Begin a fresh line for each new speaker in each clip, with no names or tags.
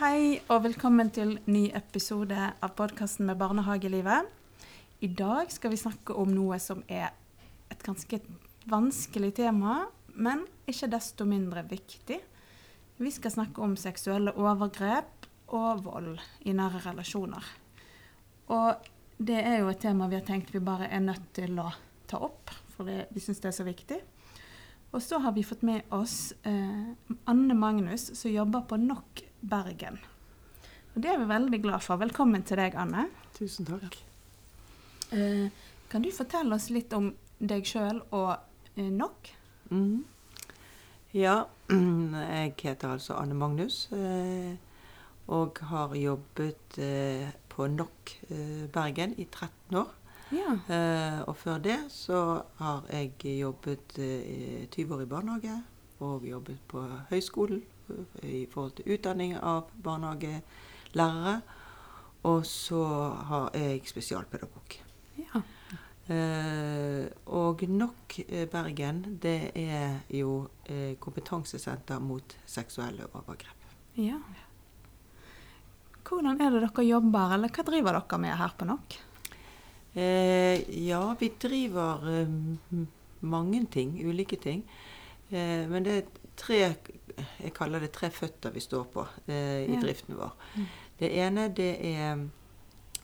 hei, og velkommen til ny episode av podkasten med Barnehagelivet. I dag skal vi snakke om noe som er et ganske vanskelig tema, men ikke desto mindre viktig. Vi skal snakke om seksuelle overgrep og vold i nære relasjoner. Og det er jo et tema vi har tenkt vi bare er nødt til å ta opp, for vi syns det er så viktig. Og så har vi fått med oss eh, Anne Magnus, som jobber på NOK Bergen. Og Det er vi veldig glad for. Velkommen til deg, Anne.
Tusen takk.
Eh, kan du fortelle oss litt om deg sjøl og eh, NOK?
-hmm. Ja, jeg heter altså Anne Magnus. eh, Og har jobbet på NOK Bergen i 13 år.
Ja.
Eh, Og før det så har jeg jobbet eh, 20 år i barnehage. Og jobbet på høyskolen i forhold til utdanning av barnehagelærere. Og så har jeg spesialpedagog.
ja.
Eh, og NOK eh, Bergen, det er jo eh, kompetansesenter mot seksuelle overgrep.
ja. Hvordan er det dere jobber, eller hva driver dere med her på NOK?
Eh, ja, vi driver eh, mange ting, ulike ting. Eh, men det er tre Jeg kaller det tre føtter vi står på eh, i
Ja.
driften vår.
Mm.
Det ene det er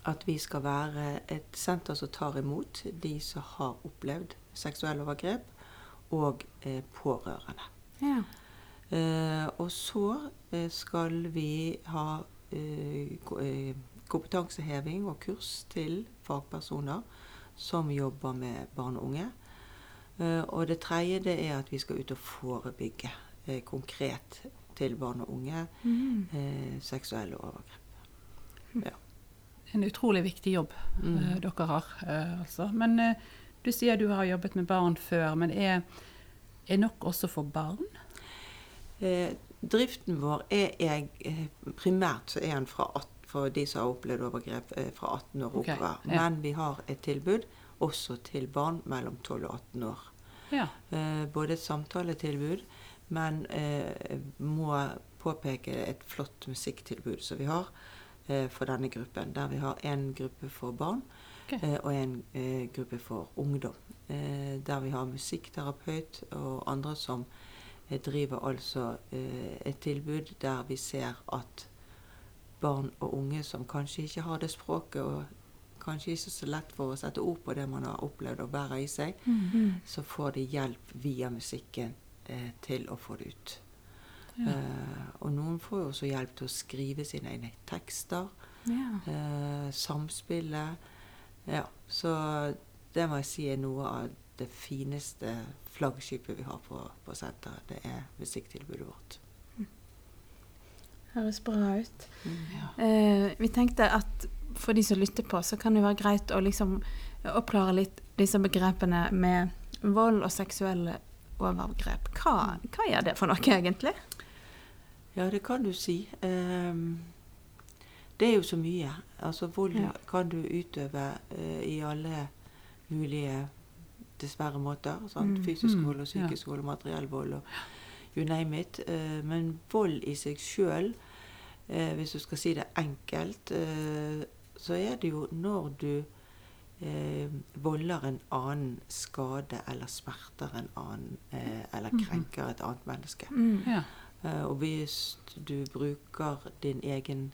at vi skal være et senter som tar imot de som har opplevd seksuelle overgrep, og eh, pårørende.
Ja.
Eh, og så eh, skal vi ha eh, eh, kompetanseheving og kurs til fagpersoner som jobber med barn og unge. Og det tredje det er at vi skal ut og forebygge eh, konkret til barn og unge
Mm.
eh, seksuelle overgrep.
En utrolig viktig jobb
Mm.
eh, dere har. eh, altså. Men eh, du sier du har jobbet med barn før, men er, er nok også for barn?
Eh, driften vår er, eh, primært så er den fra 18, for de som har opplevd overgrep eh, fra 18 år
okay,
oppover.
ja.
Men vi har et tilbud også til barn mellom 12 og 18 år.
Ja.
Eh, både et samtaletilbud, men eh, må påpeke et flott musikktilbud som vi har eh, for denne gruppen. Der vi har en gruppe for barn
okay.
eh, og en eh, gruppe for ungdom. Eh, der vi har musikkterapeut og andre som eh, driver altså et tilbud der vi ser at barn og unge som kanskje ikke har det språket og kanskje ikke så lett for å sette ord på det man har opplevd å bære i seg,
Mhm.
så får de hjelp via musikken eh, til å få det ut.
Ja.
Eh, og noen får jo også hjelp til å skrive sine egne tekster.
Ja.
Eh, samspillet. Ja, så det må jeg si er noe av det fineste flaggskipet vi har på, på senteret. Det er musikktilbudet vårt.
Høres bra ut.
Ja.
Eh, vi tenkte at for de som lytter på, så kan det være greit å liksom oppklare litt disse begrepene med vold og seksuelle overgrep. Hva, hva er det for noe, egentlig?
Ja, det kan du si. Ehm, det er jo så mye. Altså, vold
Ja.
kan du utøve eh, i alle mulige, dessverre, måter. Sant?
Mm.
Fysisk
Mm,
vold og psykisk vold og materiell vold og you name it. Eh, men vold i seg sjøl, eh, hvis du skal si det enkelt, så er det jo når du eh, volder en annen skade eller smerter en annen, eh, eller
Mhm.
krenker et annet menneske.
Mm.
Ja.
Eh, Og hvis du bruker din egen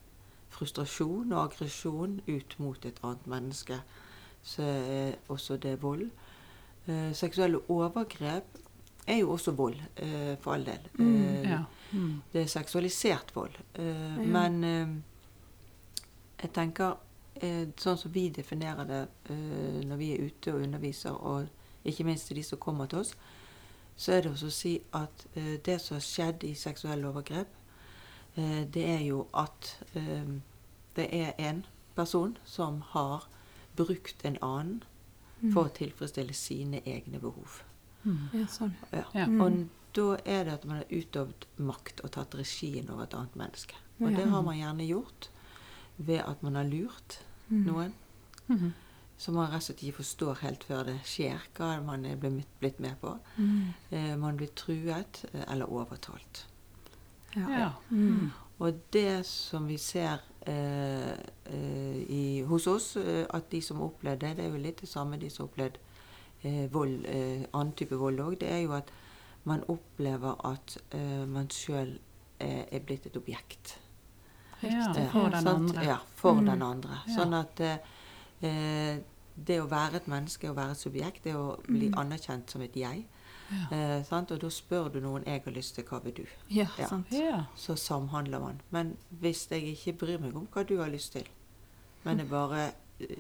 frustrasjon og aggresjon ut mot et annet menneske, så er også det vold. Eh, seksuelle overgrep er jo også vold, eh, for all del.
Mm,
Eh,
ja. Mm.
Det er seksualisert vold. Eh,
Ja.
Men eh, jeg tenker eh, sånn som vi definerer det eh, når vi er ute og underviser, og ikke minst til de som kommer til oss, så er det også å si at eh, det som har skjedd i seksuelle overgrep, eh, det er jo at eh, det er en person som har brukt en annen
Mm.
for å tilfredsstille sine egne behov.
Mm.
Ja, sånn.
Ja.
Ja.
Mm.
Og da er det at man har utøvd makt og tatt regien over et annet menneske. Og
Ja.
det har man gjerne gjort ved at man har lurt
Mm.
noen.
Mhm.
Som man rett og slett ikke forstår helt før det skjer, hva man er blitt med på.
Mm.
Eh, man blir truet eh, eller overtalt.
Ja.
Ja.
Mm.
Og det som vi ser eh, eh, i, hos oss, eh, at de som har opplevd det, det er jo litt det samme de som har opplevd eh, vold, eh, annen type vold òg, det er jo at man opplever at eh, man sjøl er, er blitt et objekt.
Ja,
Eh,
for den
sant?
andre.
Ja, for
Mm.
den andre. Sånn at eh, eh, det å være et menneske, å være et subjekt, det å bli
Mm.
anerkjent som et jeg.
Ja.
Eh, sant? Og da spør du noen 'jeg har lyst til, hva vil du?'
Ja,
Ja.
sant.
Ja.
Så samhandler man. Men hvis jeg ikke bryr meg om hva du har lyst til, men jeg bare eh,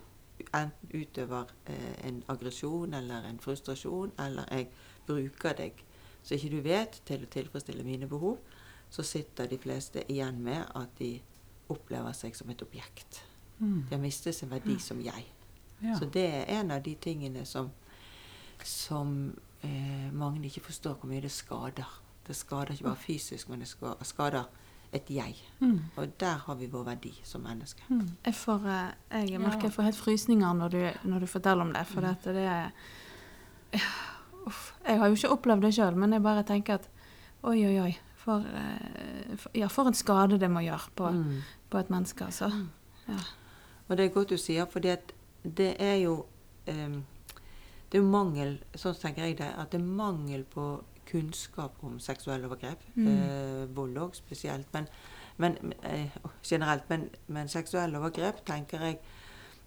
enten utøver eh, en aggresjon eller en frustrasjon, eller jeg bruker deg så ikke du vet, til å tilfredsstille mine behov, så sitter de fleste igjen med at de opplever seg som et objekt.
Mm.
De har mistet sin verdi som jeg.
Ja.
Så det er en av de tingene som, som eh, mange ikke forstår hvor mye det skader. Det skader ikke bare fysisk, men det skader et jeg.
Mm.
Og der har vi vår verdi som mennesker.
Mm.
Jeg, får, eh, jeg merker jeg får helt frysninger når du, når du forteller om det. For
Mm.
dette, det er Ja, Uff. Jeg har jo ikke opplevd det sjøl, men jeg bare tenker at oi, oi, oi. For, eh, for, ja, for en skade det må gjøre på,
Mm.
på et menneske, altså. Ja.
Og det er godt du sier, for det er jo um, Det er mangel Sånn tenker jeg det, at det er mangel på kunnskap om seksuelle overgrep.
Mm.
Eh, vold òg spesielt. Men, men eh, generelt. Men, men seksuelle overgrep tenker jeg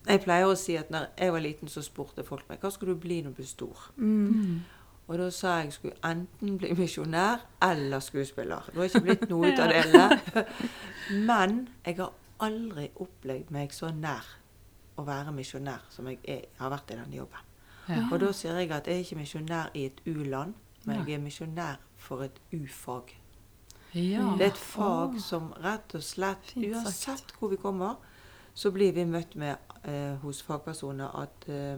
Jeg pleier å si at når jeg var liten, så spurte folk meg hva skal du bli når du blir stor.
Mm.
Og da sa jeg jeg skulle enten bli misjonær eller skuespiller. Det har ikke blitt noe ut av delene. Men jeg har aldri opplevd meg så nær å være misjonær som jeg er, har vært i denne jobben.
Ja.
Og da sier jeg at jeg er ikke misjonær i et u-land, men jeg er misjonær for et u-fag.
Ja.
Det er et fag som rett og slett, uansett hvor vi kommer, så blir vi møtt med eh, hos fagpersoner at eh,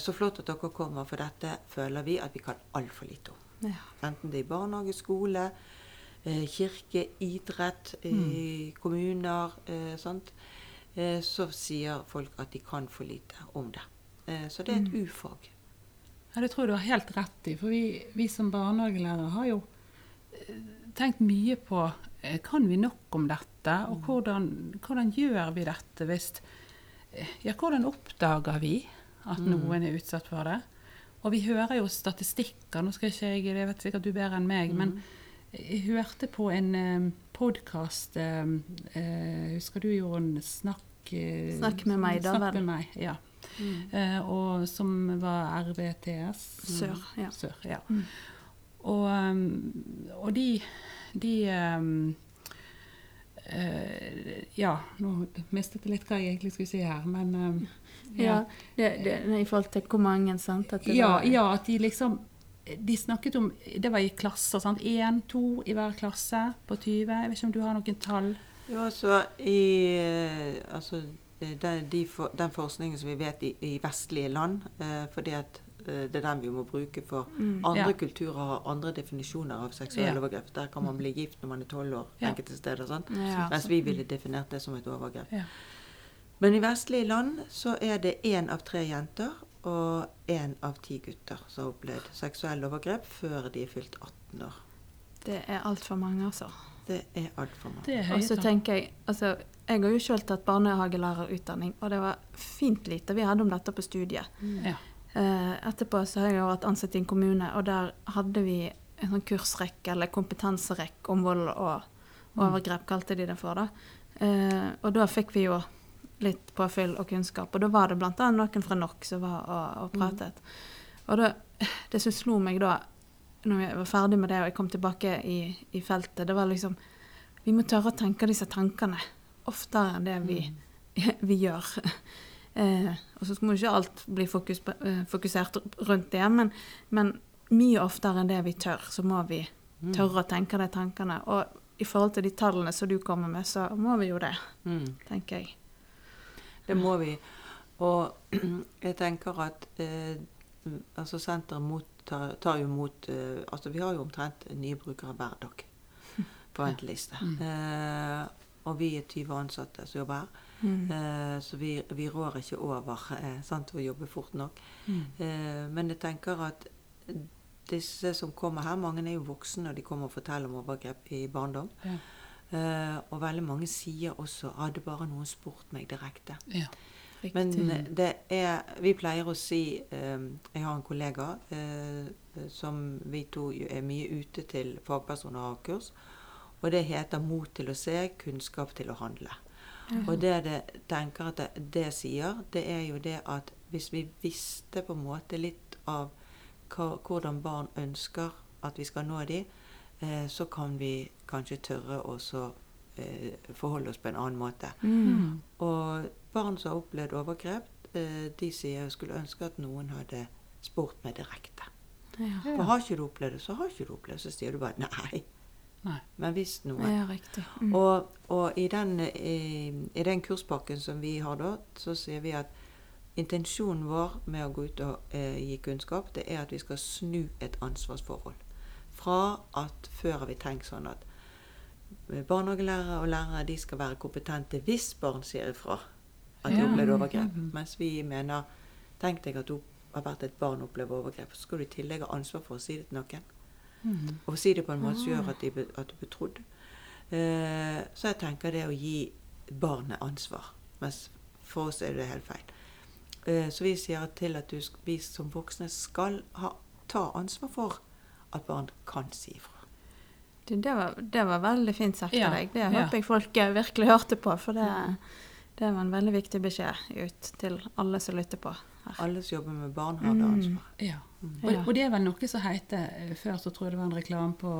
Så flott at dere kommer, for dette føler vi at vi kan altfor lite om.
Ja.
Enten det er i barnehage, skole, eh, kirke, idrett, i
Mm.
kommuner. sånt. Eh, så sier folk at de kan for lite om det. Eh, så det er et
Mm.
ufag.
Ja, det tror jeg du har helt rett i. For vi, vi som barnehagelærere har jo eh, tenkt mye på eh, kan vi nok om dette, og hvordan, hvordan gjør vi dette hvis eh, Ja, hvordan oppdager vi at
Mm.
noen er utsatt for det? Og vi hører jo statistikker, nå skal ikke jeg, det vet sikkert du bedre enn meg, men jeg hørte på en um, podkast Husker du gjorde en snakk uh,
Snakk med meg, da,
Snakk med meg, ja.
Mm.
Uh, og som var RVTS.
Sør. Ja.
Sør, ja.
Mm.
Og, um, og de, de um, eh, Ja, nå mistet jeg litt hva jeg egentlig skulle si her, men um,
Ja, det, det, I forhold til hvor mange, sant? At det
ja,
var,
ja, at de liksom De snakket om Det var i klasser, sant. Én, to i hver klasse på 20. Jeg vet ikke om du har noen tall?
Jo, altså i eh, altså, den, de for, den forskningen som vi vet i, i vestlige land, eh, fordi at eh, det er den vi må bruke for
Mm.
andre
Ja.
kulturer har andre definisjoner av seksuelle
Ja.
overgrep. Der kan man bli gift når man er tolv år
Ja.
enkelte steder.
Ja.
Mens vi ville definert det som et overgrep. Men i vestlige land så er det én av tre jenter og én av ti gutter som har opplevd seksuelle overgrep før de er fylt 18 år.
Det er altfor mange, altså.
Det er altfor mange.
Og så tenker jeg altså, Jeg har jo selv tatt barnehagelærerutdanning, og det var fint lite vi hadde om dette på studiet.
Ja.
Eh, etterpå så har jeg vært ansatt i en kommune, og der hadde vi en sånn kursrekke, eller kompetanserekke om vold og overgrep, kalte de det for. da. Eh, og da fikk vi jo litt påfyll og kunnskap, og da var det bl.a. noen fra NOK som var og, og pratet. Og da, det som slo meg da, når jeg var ferdig med det og jeg kom tilbake i, i feltet, det var liksom Vi må tørre å tenke disse tankene oftere enn det vi, vi gjør. Eh, og så må ikke alt bli fokus eh, fokusert rundt det, men, men mye oftere enn det vi tør, så må vi
Mm.
tørre å tenke de tankene. Og i forhold til de tallene som du kommer med, så må vi jo det,
Mm.
tenker jeg.
Det må vi. Og jeg tenker at eh, altså senteret mot, tar jo mot eh, Altså vi har jo omtrent nye brukere hver dag på venteliste.
Mm.
Eh, og vi er 20 ansatte som jobber her.
Mm.
Eh, så vi, vi rår ikke over eh, sant, å jobbe fort nok.
Mm.
Eh, men jeg tenker at disse som kommer her, mange er jo voksne og de kommer og forteller om overgrep i barndom.
Ja.
Eh, og veldig mange sier også 'hadde bare noen spurt meg direkte'.
Ja.
Men det er Vi pleier å si eh, Jeg har en kollega eh, som vi to er mye ute til fagpersoner har kurs. Og det heter 'Mot til å se, kunnskap til å handle'. Og det det tenker at det, det sier, det er jo det at hvis vi visste på en måte litt av hva, hvordan barn ønsker at vi skal nå dem, eh, så kan vi kanskje tørre å eh, forholde oss på en annen måte.
Mm.
Og barn som har opplevd overgrep, eh, de sier jeg skulle ønske at noen hadde spurt meg direkte.
Ja.
For har ikke du opplevd det, så har ikke du opplevd det. Så sier du bare nei.
Nei.
Men hvis noe.
ja, riktig. Mm.
og, og i, den, i, i den kurspakken som vi har da, så sier vi at intensjonen vår med å gå ut og eh, gi kunnskap, det er at vi skal snu et ansvarsforhold. Fra at før har vi tenkt sånn at eh, barnehagelærere og lærere de skal være kompetente hvis barn sier ifra at de
Ja.
opplevde overgrep.
Mhm.
Mens vi mener Tenk deg at du har vært et barn og opplevd overgrep. Så skal du i tillegg ha ansvar for å si det til noen.
Mm.
Og si det på en måte som gjør at, de, at du blir trodd. Eh, så jeg tenker det å gi barnet ansvar. Mens for oss er det helt feil. Eh, så vi sier til at du, vi som voksne skal ha, ta ansvar for at barn kan si ifra.
Det, det, var, det var veldig fint sagt
Ja,
av deg. Det
ja.
håper jeg folk eh, virkelig hørte på, for det, det var en veldig viktig beskjed ut til alle som lytter på. her.
Alle som jobber med barn, har det
Mm.
ansvar.
Ja.
Mm.
Og, og det er vel noe som heter eh, Før så tror jeg det var en reklame på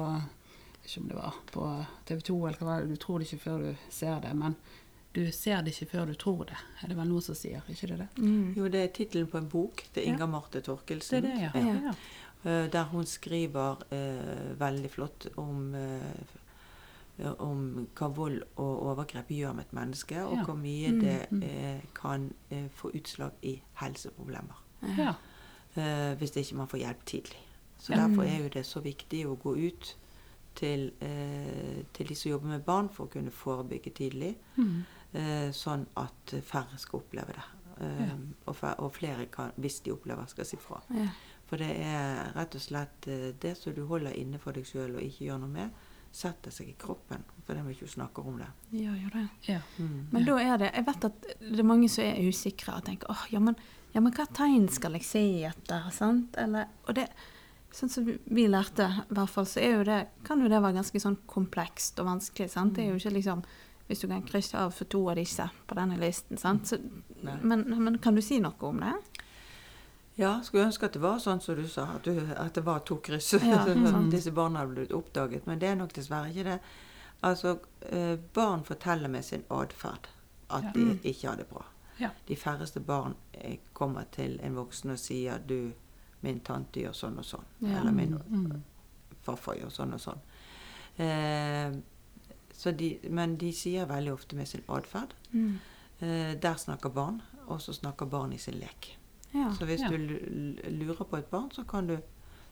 Ikke om det var på TV 2 eller hva var det, du tror det ikke før du ser det, men du ser det ikke før du tror det. Er det vel noe som sier, ikke det det?
Mm.
Jo, det er tittelen på en bok til
ja.
Marte Torkelsen.
Det er det, ja.
Ja.
Eh, Der hun skriver eh, veldig flott om, eh, om hva vold og overgrep gjør med et menneske, og
Ja.
hvor mye
Mm,
det
mm.
eh, kan eh, få utslag i helseproblemer.
ja.
Eh, hvis ikke man får hjelp tidlig. Så
Ja.
Derfor er jo det så viktig å gå ut til, eh, til de som jobber med barn, for å kunne forebygge tidlig.
Mm.
Eh, sånn at færre skal oppleve det. Eh,
Ja.
og, og flere, kan, hvis de opplever, skal si fra.
Ja.
For det er rett og slett eh, det som du holder inne for deg sjøl og ikke gjør noe med, setter seg i kroppen. For det må ikke snakke om det.
Gjør jo det.
ja.
Mm.
Men da er det Jeg vet at det er mange som er usikre og tenker åh, ja, men, ja, men hva tegn skal jeg se etter? sant? Eller, og det, sånn som vi lærte, i hvert fall, så er jo det, kan jo det være ganske sånn komplekst og vanskelig. sant? Det er jo ikke liksom Hvis du kan krysse av for to av disse på denne listen. sant? Så, men, men kan du si noe om det?
Ja, skulle ønske at det var sånn som du sa, at, du, at det var to kryss.
Ja,
at disse barna hadde blitt oppdaget. Men det er nok dessverre ikke det. Altså, eh, barn forteller med sin atferd at
Ja.
de
Mm.
ikke har det bra.
Ja.
De færreste barn eh, kommer til en voksen og sier du, min tante gjør sånn og sånn. Eller min
Mhm.
farfar gjør sånn og sånn. Eh, så de, men de sier veldig ofte med sin atferd.
Mm.
Eh, der snakker barn, og så snakker barn i sin lek.
Ja.
Så hvis
Ja.
du lurer på et barn, så kan du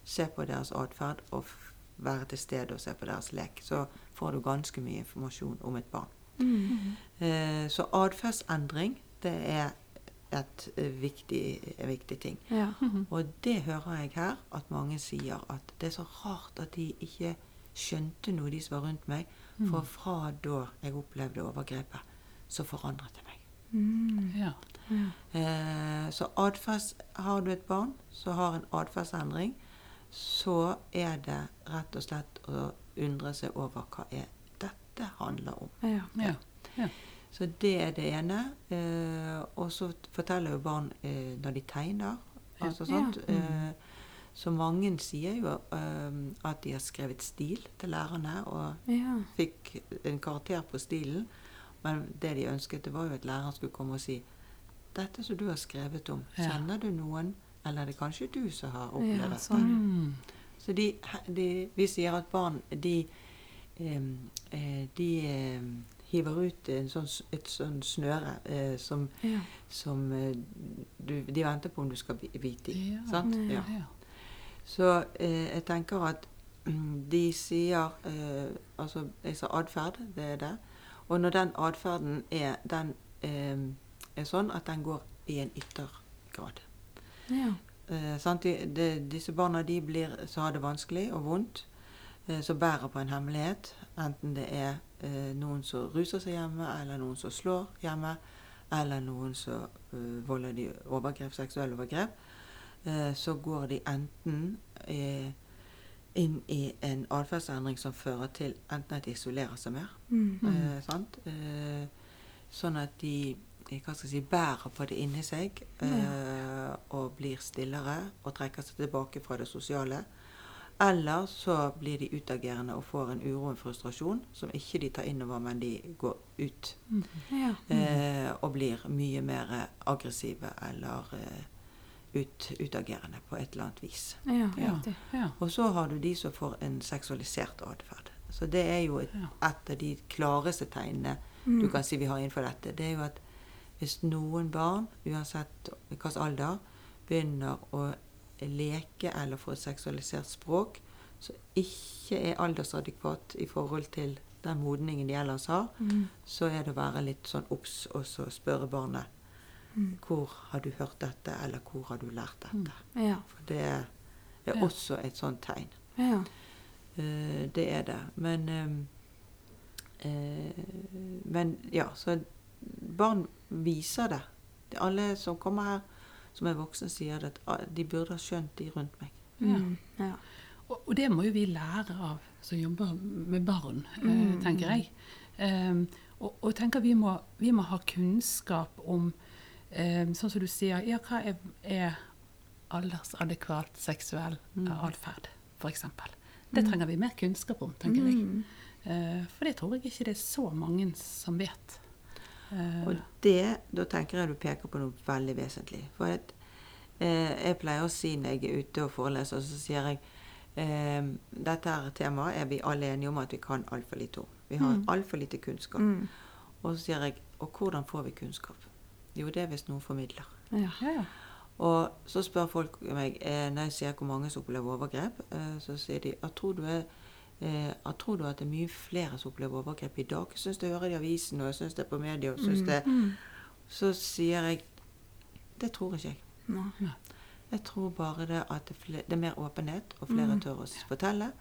se på deres atferd og være til stede og se på deres lek. Så får du ganske mye informasjon om et barn.
Mm.
Eh, så atferdsendring, det er et eh, viktig, en viktig ting.
Ja.
Mhm.
Og det hører jeg her, at mange sier at det er så rart at de ikke skjønte noe, de som var rundt meg. For
Mhm.
fra da jeg opplevde overgrepet, så forandret det.
Mm.
Ja.
Eh, så atferds, har du et barn som har en atferdsendring, så er det rett og slett å undre seg over hva er dette handler om.
ja.
Ja. ja.
Så det er det ene. Eh, og så forteller jo barn eh, når de tegner.
Ja.
Altså,
Ja.
Mm. Eh, så mange sier jo eh, at de har skrevet stil til lærerne, og
ja.
fikk en karakter på stilen. Men det de ønsket, det var jo at læreren skulle komme og si dette som du har skrevet om, kjenner du noen? Eller er det kanskje du som har opplevd dette?
sånn.
Så de, de, vi sier at barn de, eh, de hiver ut en sånn, et sånn snøre eh, som,
ja.
som eh, du, de venter på om du skal bi- bite i.
Ja.
Sant?
Ja.
Så eh, jeg tenker at de sier eh, Altså, jeg sa atferd, det er det. Og når den atferden er, den, eh, er sånn at den går i en yttergrad.
ja.
Eh. De, de, disse barna de blir, så har det vanskelig og vondt. eh, som bærer på en hemmelighet. Enten det er noen som ruser seg hjemme, eller noen som slår hjemme, eller noen som eh, volder de overgrep, seksuelle overgrep. Eh, så går de enten eh, inn i en atferdsendring som fører til enten at de isolerer seg mer,
Mm.
eh, sant? Eh, sånn at de eh, hva skal jeg si, bærer på det inni seg eh, og blir stillere og trekker seg tilbake fra det sosiale. Eller så blir de utagerende og får en uro og en frustrasjon som ikke de tar innover, men de går ut.
Ja.
Eh, og blir mye mer aggressive eller eh, ut, utagerende på et eller annet vis.
Ja,
Ja.
Og så har du de som får en seksualisert atferd. Så det er jo et, et av de klareste tegnene
Mm.
du kan si vi har innenfor dette. Det er jo at hvis noen barn, uansett hvilken alder, begynner å leke eller få et seksualisert språk som ikke er aldersadekvat i forhold til den modningen de ellers har,
Mm.
så er det å være litt sånn obs og så spørre barnet
Mm.
hvor har du hørt dette, eller hvor har du lært dette?
Ja.
For det er også et sånt tegn.
Ja.
Uh, det er det. Men ehm, uh, Men ja, så barn viser det. Det er Alle som kommer her, som er voksne, sier det at ah, de burde ha skjønt de rundt meg.
Mm. Ja.
Og, og det må jo vi lære av som jobber med barn, eh,
Mm.
tenker jeg. Ehm, og, og tenker vi må, vi må ha kunnskap om Sånn som du sier, ja, hva er, er aldersadekvat seksuell
Mm.
atferd, f.eks. Det trenger vi mer kunnskap om, tenker jeg.
Mm.
Eh, for det tror jeg ikke det er så mange som vet. Eh,
Og det, da tenker jeg du peker på noe veldig vesentlig. For at, eh, jeg pleier å si når jeg er ute og foreleser, så sier jeg eh, dette her temaet er vi alle enige om at vi kan altfor lite om. Vi har
Mm.
altfor lite kunnskap.
Mm.
Og så sier jeg og hvordan får vi kunnskap? Jo, det er hvis noen formidler.
Ja.
ja.
Og så spør folk meg eh, når jeg sier hvor mange som opplever overgrep, eh, så sier de at tror du, er, eh, at tror du at det er mye flere som opplever overgrep i dag? Jeg syns det hører i avisen, og jeg syns det er på media. og synes det.
Mm.
Så sier jeg det tror ikke jeg.
Nei.
Jeg tror bare det at det, er det er mer åpenhet, og flere
Mm.
tør å fortelle.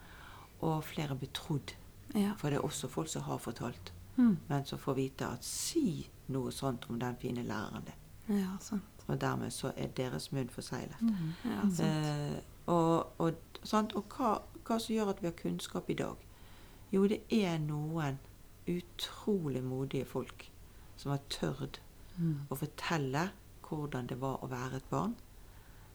Og flere blir trodd.
Ja.
For det er også folk som har fortalt,
Mm.
men som får vite at si noe sånt om den fine læreren din.
ja, sant.
Og dermed så er deres munn forseglet.
Mm.
Ja, sant.
Eh, og, og, sant? og hva, hva som gjør at vi har kunnskap i dag? Jo, det er noen utrolig modige folk som har tørt
Mm.
å fortelle hvordan det var å være et barn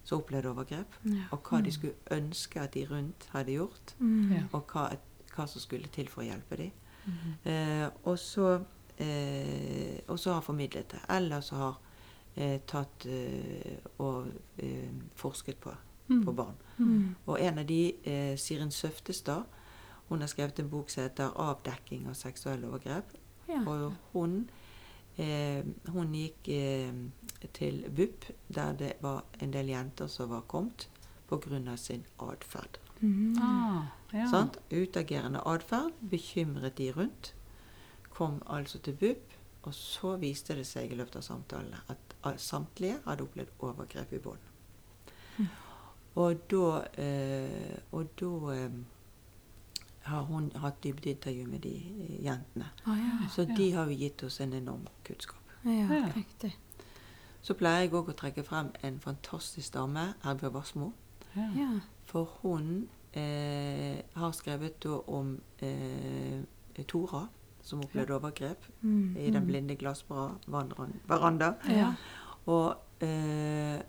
som opplevde overgrep,
Ja.
og hva de skulle ønske at de rundt hadde gjort,
Mm.
Ja.
og hva, hva som skulle til for å hjelpe dem.
Mm.
Eh, og så eh, og så har formidlet det. Eller så har eh, tatt eh, og eh, forsket på,
Mm.
på barn.
Mm.
Og en av de, eh, Sirin Søftestad, hun har skrevet en bok som heter 'Avdekking av seksuelle overgrep'.
Ja.
Og hun, eh, hun gikk til BUP, der det var en del jenter som var kommet pga. sin atferd.
Mm.
Ah, ja.
Sant? Utagerende atferd bekymret de rundt. Kom altså til BUP, og så viste det seg i løpet av samtalene at samtlige hadde opplevd overgrep i bånd.
Mm.
Og da, eh, og da eh, har hun hatt dybdeintervju med de eh, jentene.
Ah, ja.
Så
Ja.
de har jo gitt oss en enorm kunnskap.
Ja,
Ja.
riktig.
Så pleier jeg òg å trekke frem en fantastisk dame, Erbjørg Wassmo.
Ja.
For hun eh, har skrevet da om eh, Tora, som opplevde overgrep
Mm.
i Den blinde glassveranda.
Ja.
Og eh,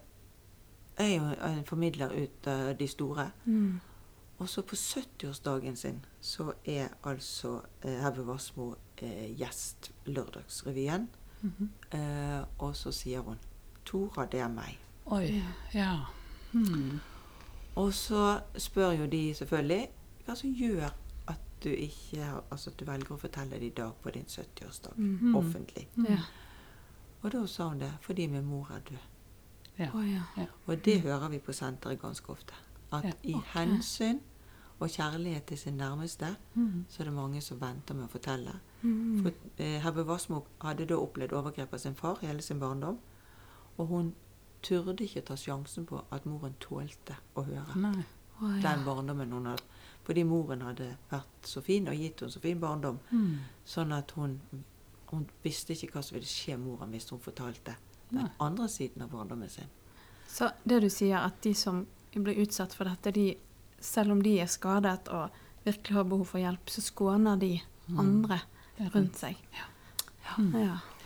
er jo en formidler ut av de store.
Mm.
Og så på 70-årsdagen sin så er altså eh, Heve Wassmo eh, gjest Lørdagsrevyen.
Mhm.
Eh, og så sier hun 'Tora, det er meg'.
Oi. Ja. Mm.
Og så spør jo de selvfølgelig hva som gjør at du ikke altså at du velger å fortelle det i dag på din 70-årsdag
Mm.
offentlig.
Ja.
Og da sa hun det fordi min mor er død.
Ja.
Oh, ja.
Og det hører vi på senteret ganske ofte. At
Ja.
i
Ok.
hensyn og kjærlighet til sin nærmeste,
Mm.
så er det mange som venter med å fortelle.
Mm.
For eh, Hebbe Wassmo hadde da opplevd overgrep av sin far hele sin barndom. Og hun turde ikke ta sjansen på at moren tålte å høre.
Nei.
Å, ja.
den barndommen hun hadde. Fordi moren hadde vært så fin og gitt henne så fin barndom.
Mm.
Sånn at hun, hun visste ikke hva som ville skje moren hvis hun fortalte den
Nei.
andre siden av barndommen sin.
Så det du sier, at de som blir utsatt for dette, de, selv om de er skadet og virkelig har behov for hjelp, så skåner de andre rundt seg. Ja.
Ja. Og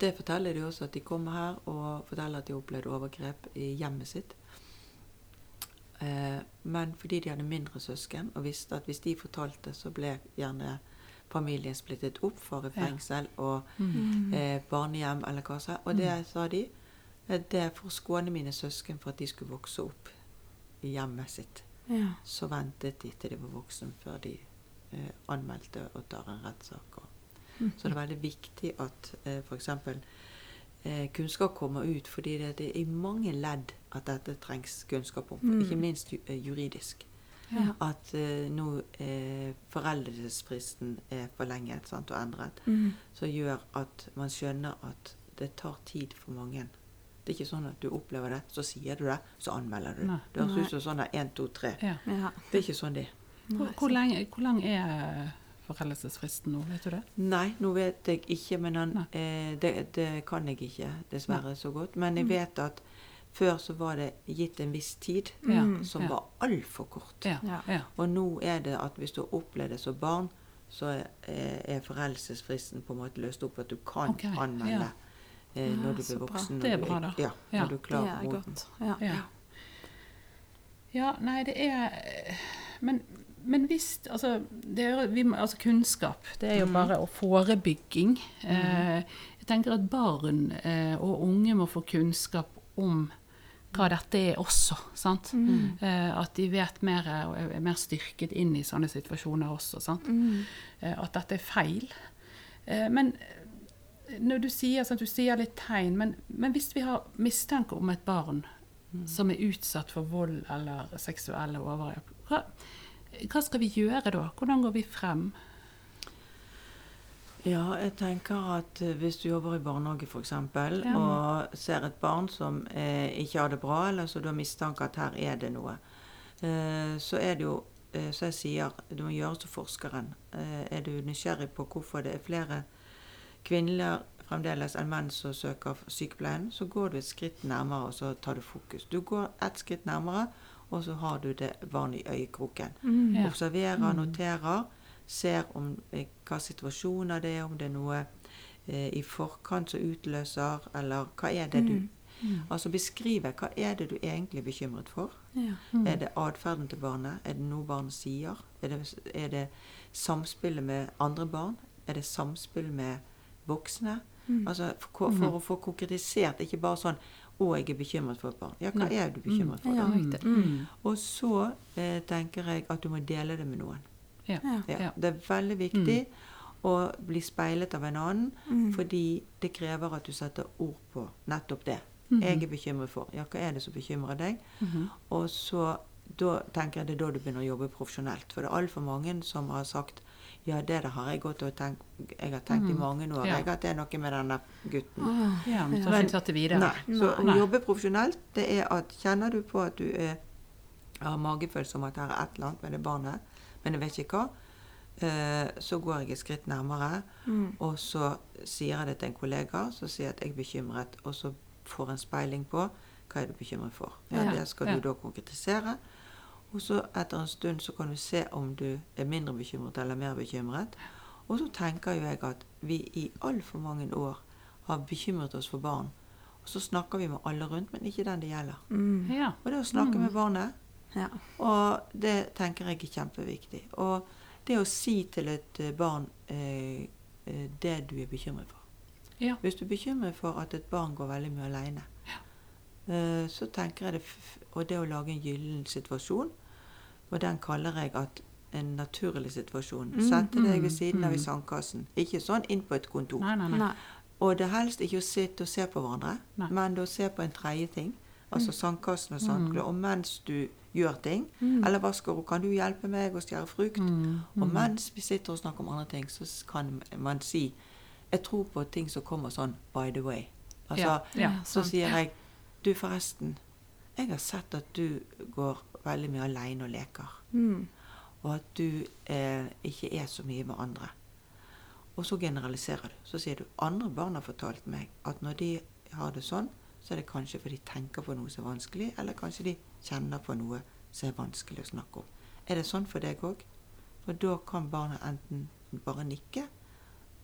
det forteller de også at de kommer her og forteller at de opplevde overgrep i hjemmet sitt. Eh, Men fordi de hadde mindre søsken og visste at hvis de fortalte, så ble gjerne familien splittet opp, for i fengsel og
Mm.
eh, barnehjem eller hva som Og det sa de, eh, det er for å skåne mine søsken for at de skulle vokse opp i hjemmet sitt.
Ja.
Så ventet de til de var voksne før de eh, anmeldte og tar en rettssak. Så det er veldig viktig at eh, f.eks. Eh, kunnskap kommer ut, fordi det, det er i mange ledd at dette trengs kunnskap om.
Mm.
Ikke minst ju, eh, juridisk.
Ja.
At eh, nå eh, foreldelsesfristen er forlenget sant, og endret,
Mm.
som gjør at man skjønner at det tar tid for mange. Det er ikke sånn at du opplever det, så sier du det, så anmelder du.
Nei.
Det høres ut som sånn 1, 2, 3.
Ja.
Ja.
Det er ikke sånn det er.
Hvor, hvor, lenge, hvor lang er foreldelsesfristen nå, vet du det?
Nei, nå vet jeg ikke, men han, eh, det, det kan jeg ikke dessverre så godt. Men jeg
Mm.
vet at før så var det gitt en viss tid,
Ja.
Mm.
som
Ja.
var altfor kort.
Ja.
Ja.
Og nå er det at hvis du har opplevd det som barn, så er, er foreldelsesfristen på en måte løst opp at du kan
okay.
anmelde
ja.
eh, når du blir
bra.
voksen.
Det er bra, da.
Ja,
Ja.
når du klarer
er
moden.
Ja.
Ja. ja, nei, det er Men, men hvis altså, det er, vi, altså Kunnskap, det er jo
Mhm.
bare forebygging. Eh, jeg tenker at barn eh, og unge må få kunnskap om hva dette er også. sant?
Mm.
Eh, at de vet mer og er mer styrket inn i sånne situasjoner også. sant?
Mm.
eh, at dette er feil. Eh, Men eh, når du sier, sant, du sier litt tegn, men, men hvis vi har mistanke om et barn som er utsatt for vold eller seksuelle overgrep, hva, skal vi gjøre da? Hvordan går vi frem?
Ja, jeg tenker at eh, hvis du jobber i barnehage f.eks.
Ja.
og ser et barn som eh, ikke har det bra, eller så du har mistanke at her er det noe, eh, så er det jo eh, Så jeg sier du må gjøre som forskeren. Eh, er du nysgjerrig på hvorfor det er flere kvinner fremdeles enn menn som søker sykepleien, så går du et skritt nærmere, og så tar du fokus. Du går ett skritt nærmere, og så har du det vann i øyekroken.
Mm.
Ja.
Observerer,
Mm.
noterer, ser om eh, hva situasjoner det er, om det er noe eh, i forkant som utløser, eller hva er det du
Mm.
Mm.
Altså beskrive hva er det du egentlig er bekymret for.
Ja.
Mm.
Er det atferden til barnet? Er det noe barnet sier? Er det, er det samspillet med andre barn? Er det samspill med voksne?
Mm.
Altså for, for å få konkretisert, ikke bare sånn 'Å, jeg er bekymret for et barn'. Ja, hva
Nei.
er du bekymret for? Da?
riktig.
Mm.
Og så eh, tenker jeg at du må dele det med noen.
Ja.
Ja.
Ja,
Ja.
Det er veldig viktig å bli speilet av en annen,
Mm.
fordi det krever at du setter ord på nettopp det.
Mhm.
Jeg er bekymret for. Ja, hva er det som bekymrer deg?
Mhm.
Og så da tenker jeg det er da du begynner å jobbe profesjonelt. For det er altfor mange som har sagt ja, det der har jeg gått og tenkt Jeg har tenkt i
Mhm.
mange år
Ja.
jeg, at det er noe med denne gutten.
Ah,
Ja, men så
Men-
ikke tatt det videre.
Nei. Så å jobbe profesjonelt, det er at kjenner du på at du er, har magefølelse om at det er et eller annet med det barnet, men jeg vet ikke hva, eh, så går jeg et skritt nærmere,
Mm.
og så sier jeg det til en kollega, så sier jeg at jeg er bekymret, og så får en speiling på hva er du bekymret for. Ja,
Ja,
Det skal
ja.
du da konkretisere. Og så etter en stund så kan du se om du er mindre bekymret eller mer bekymret. Og så tenker jo jeg at vi i altfor mange år har bekymret oss for barn. Og så snakker vi med alle rundt, men ikke den det gjelder.
Mm.
Ja.
Og det å snakke
Mm.
med barnet,
Ja.
og det tenker jeg er kjempeviktig. Og det å si til et eh, barn eh, eh, det du er bekymret for.
Ja.
Hvis du er bekymret for at et barn går veldig mye alene, eh, så tenker jeg det Og det å lage en gyllen situasjon, og den kaller jeg at en naturlig situasjon.
Mm,
Sette deg ved
mm,
siden av i
mm.
sandkassen. Ikke sånn inn på et kontor.
Nei, nei, nei.
Og det er helst ikke å sitte og se på hverandre,
Nei.
men å se på en tredje ting. Altså sandkassen og sandkle.
Mm.
Og mens du gjør ting, eller vasker og kan du hjelpe meg å skjære frukt? Og mens vi sitter og snakker om andre ting, så kan man si Jeg tror på ting som kommer sånn by the way. Altså,
Ja, ja.
så sier jeg Du, forresten. Jeg har sett at du går veldig mye aleine og leker.
Mm.
Og at du eh, ikke er så mye med andre. Og så generaliserer du. Så sier du andre barn har fortalt meg at når de har det sånn, så er det kanskje fordi de tenker på noe som er vanskelig, eller kanskje de kjenner på noe som er vanskelig å snakke om. Er det sånn for deg òg? For da kan barna enten bare nikke,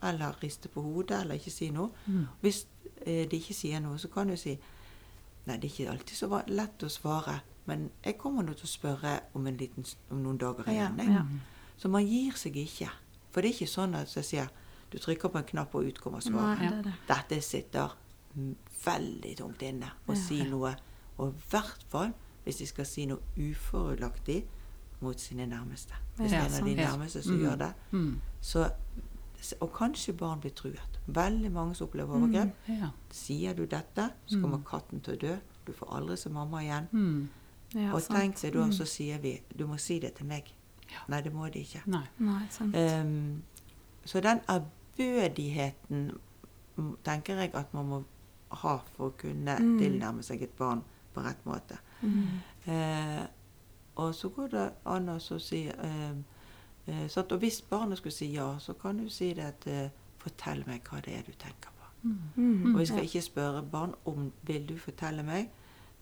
eller riste på hodet, eller ikke si noe.
Mm.
Hvis eh, de ikke sier noe, så kan du si Nei, det er ikke alltid så lett å svare, men jeg kommer nå til å spørre om, en liten, om noen dager igjen. Ja,
ja.
Så man gir seg ikke. For det er ikke sånn at jeg sier du trykker på en knapp, og ut kommer
Nei,
svaret.
det er det.
Dette sitter mm, veldig tungt inne å si noe. Og i hvert fall hvis de skal si noe ufordelaktig mot sine nærmeste. Hvis det er en av de nærmeste som
Mm.
gjør det.
Mm.
Så, og kanskje barn blir truet. Veldig mange som opplever
Mm.
overgrep.
Ja.
Sier du dette, så kommer katten til å dø. Du får aldri se mamma igjen.
Mm.
Ja,
og
sant.
tenk deg da,
Mm.
så sier vi du må si det til meg.
Ja.
Nei, det må de ikke.
Nei.
Nei, sant.
Ehm, så den ærbødigheten mm, tenker jeg at man må ha for å kunne
Mm.
tilnærme seg et barn på rett måte.
Mm.
Eh, og så går det an å så si uh, eh, sant? Og hvis barnet skulle si ja, så kan du si det til Fortell meg hva det er du tenker på.
Mm.
Og vi skal ikke spørre barn om vil du fortelle meg,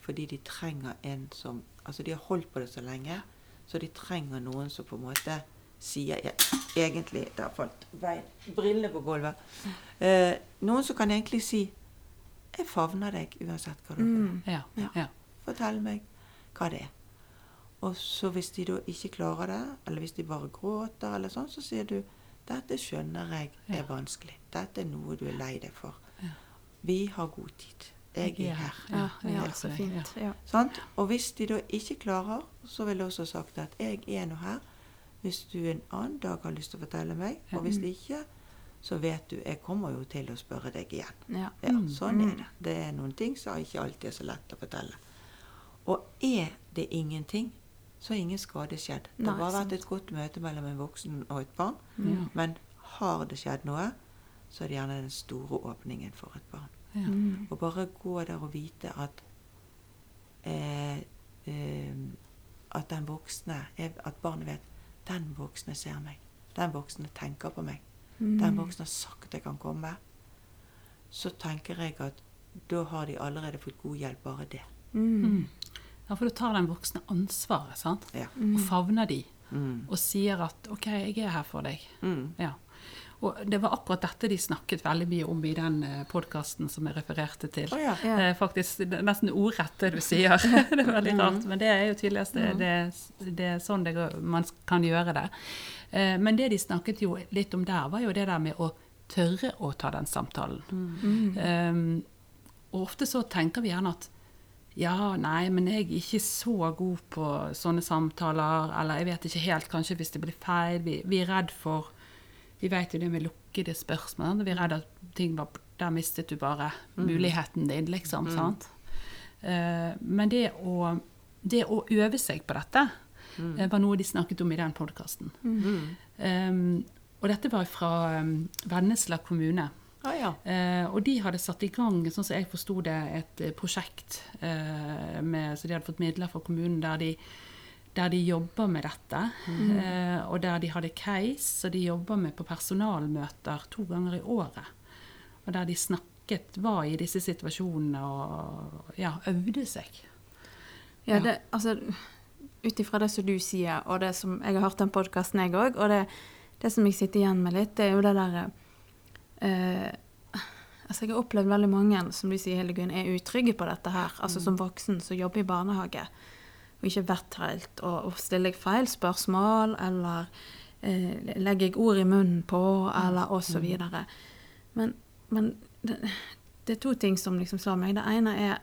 fordi de trenger en som Altså, de har holdt på det så lenge, så de trenger noen som på en måte sier ja, Egentlig Der falt. Brillene på gulvet. Eh, noen som kan egentlig si 'Jeg favner deg uansett hva du.
Mm.
Ja.
Ja.
Ja.
Fortell meg hva det er. Og så hvis de da ikke klarer det, eller hvis de bare gråter, eller sånn, så sier du 'Dette skjønner jeg er vanskelig. Dette er noe du er lei deg for. Vi har god tid. Jeg er her.
Ja, ja, så fint. Ja.
Sant? Og hvis de da ikke klarer, så vil jeg også ha sagt at jeg er nå her. Hvis du en annen dag har lyst til å fortelle meg, og hvis ikke, så vet du Jeg kommer jo til å spørre deg igjen.
Ja.
Ja,
Mm.
sånn er det. Det er noen ting som ikke alltid er så lett å fortelle. Og er det ingenting, så har ingen skade skjedd. Det har bare vært et godt møte mellom en voksen og et barn.
Ja.
Men har det skjedd noe, så er det gjerne den store åpningen for et barn.
Ja.
Mm.
Og bare gå der og vite at eh, eh, At den voksne At barnet vet den voksne ser meg. Den voksne tenker på meg.
Mm.
Den voksne har sagt jeg kan komme. Så tenker jeg at da har de allerede fått god hjelp, bare det.
Mm.
Mm. Ja, for da tar den voksne ansvaret, sant?
Ja.
Mm.
Og favner de,
Mm.
og sier at 'OK, jeg er her for deg'.
Mm.
Ja. Og det var akkurat dette de snakket veldig mye om i den podkasten som jeg refererte til.
Oh, ja.
Ja.
Eh, faktisk nesten ordrett det du sier. det er veldig rart, men det er jo tydeligst det, det, det er sånn det man kan gjøre det. Eh, men det de snakket jo litt om der, var jo det der med å tørre å ta den samtalen.
Mm.
Um, og ofte så tenker vi gjerne at ja, nei, men jeg er ikke så god på sånne samtaler, eller jeg vet ikke helt, kanskje hvis det blir feil. Vi, vi er redd for Vi vet jo det med lukkede spørsmål. Vi er redd at ting var Der mistet du bare muligheten din, liksom. sant? Uh, men det å, det å øve seg på dette eh, var noe de snakket om i den podkasten.
Mm.
Um, og dette var fra um, Vennesla kommune.
Å ja.
Eh, og de hadde satt i gang, sånn som jeg forsto det, et eh, prosjekt eh, med, Så de hadde fått midler fra kommunen der de, der de jobber med dette. Eh, og der de hadde case, og de jobber med på personalmøter to ganger i året. Og der de snakket, var i disse situasjonene og ja, øvde seg.
Ja,
Ja.
det, altså Ut ifra det som du sier, og det som Jeg har hørt den podkasten, jeg òg, og det, det som jeg sitter igjen med litt, det er jo det derre eh, Altså, jeg har opplevd veldig mange, som du sier, Hildegunn, er utrygge på dette her. Altså som voksen som jobber i barnehage, og ikke vet helt, og, og stiller jeg feil spørsmål, eller eh, legger jeg ord i munnen på, eller og så videre. Men, men det, det er to ting som liksom slår meg. Det ene er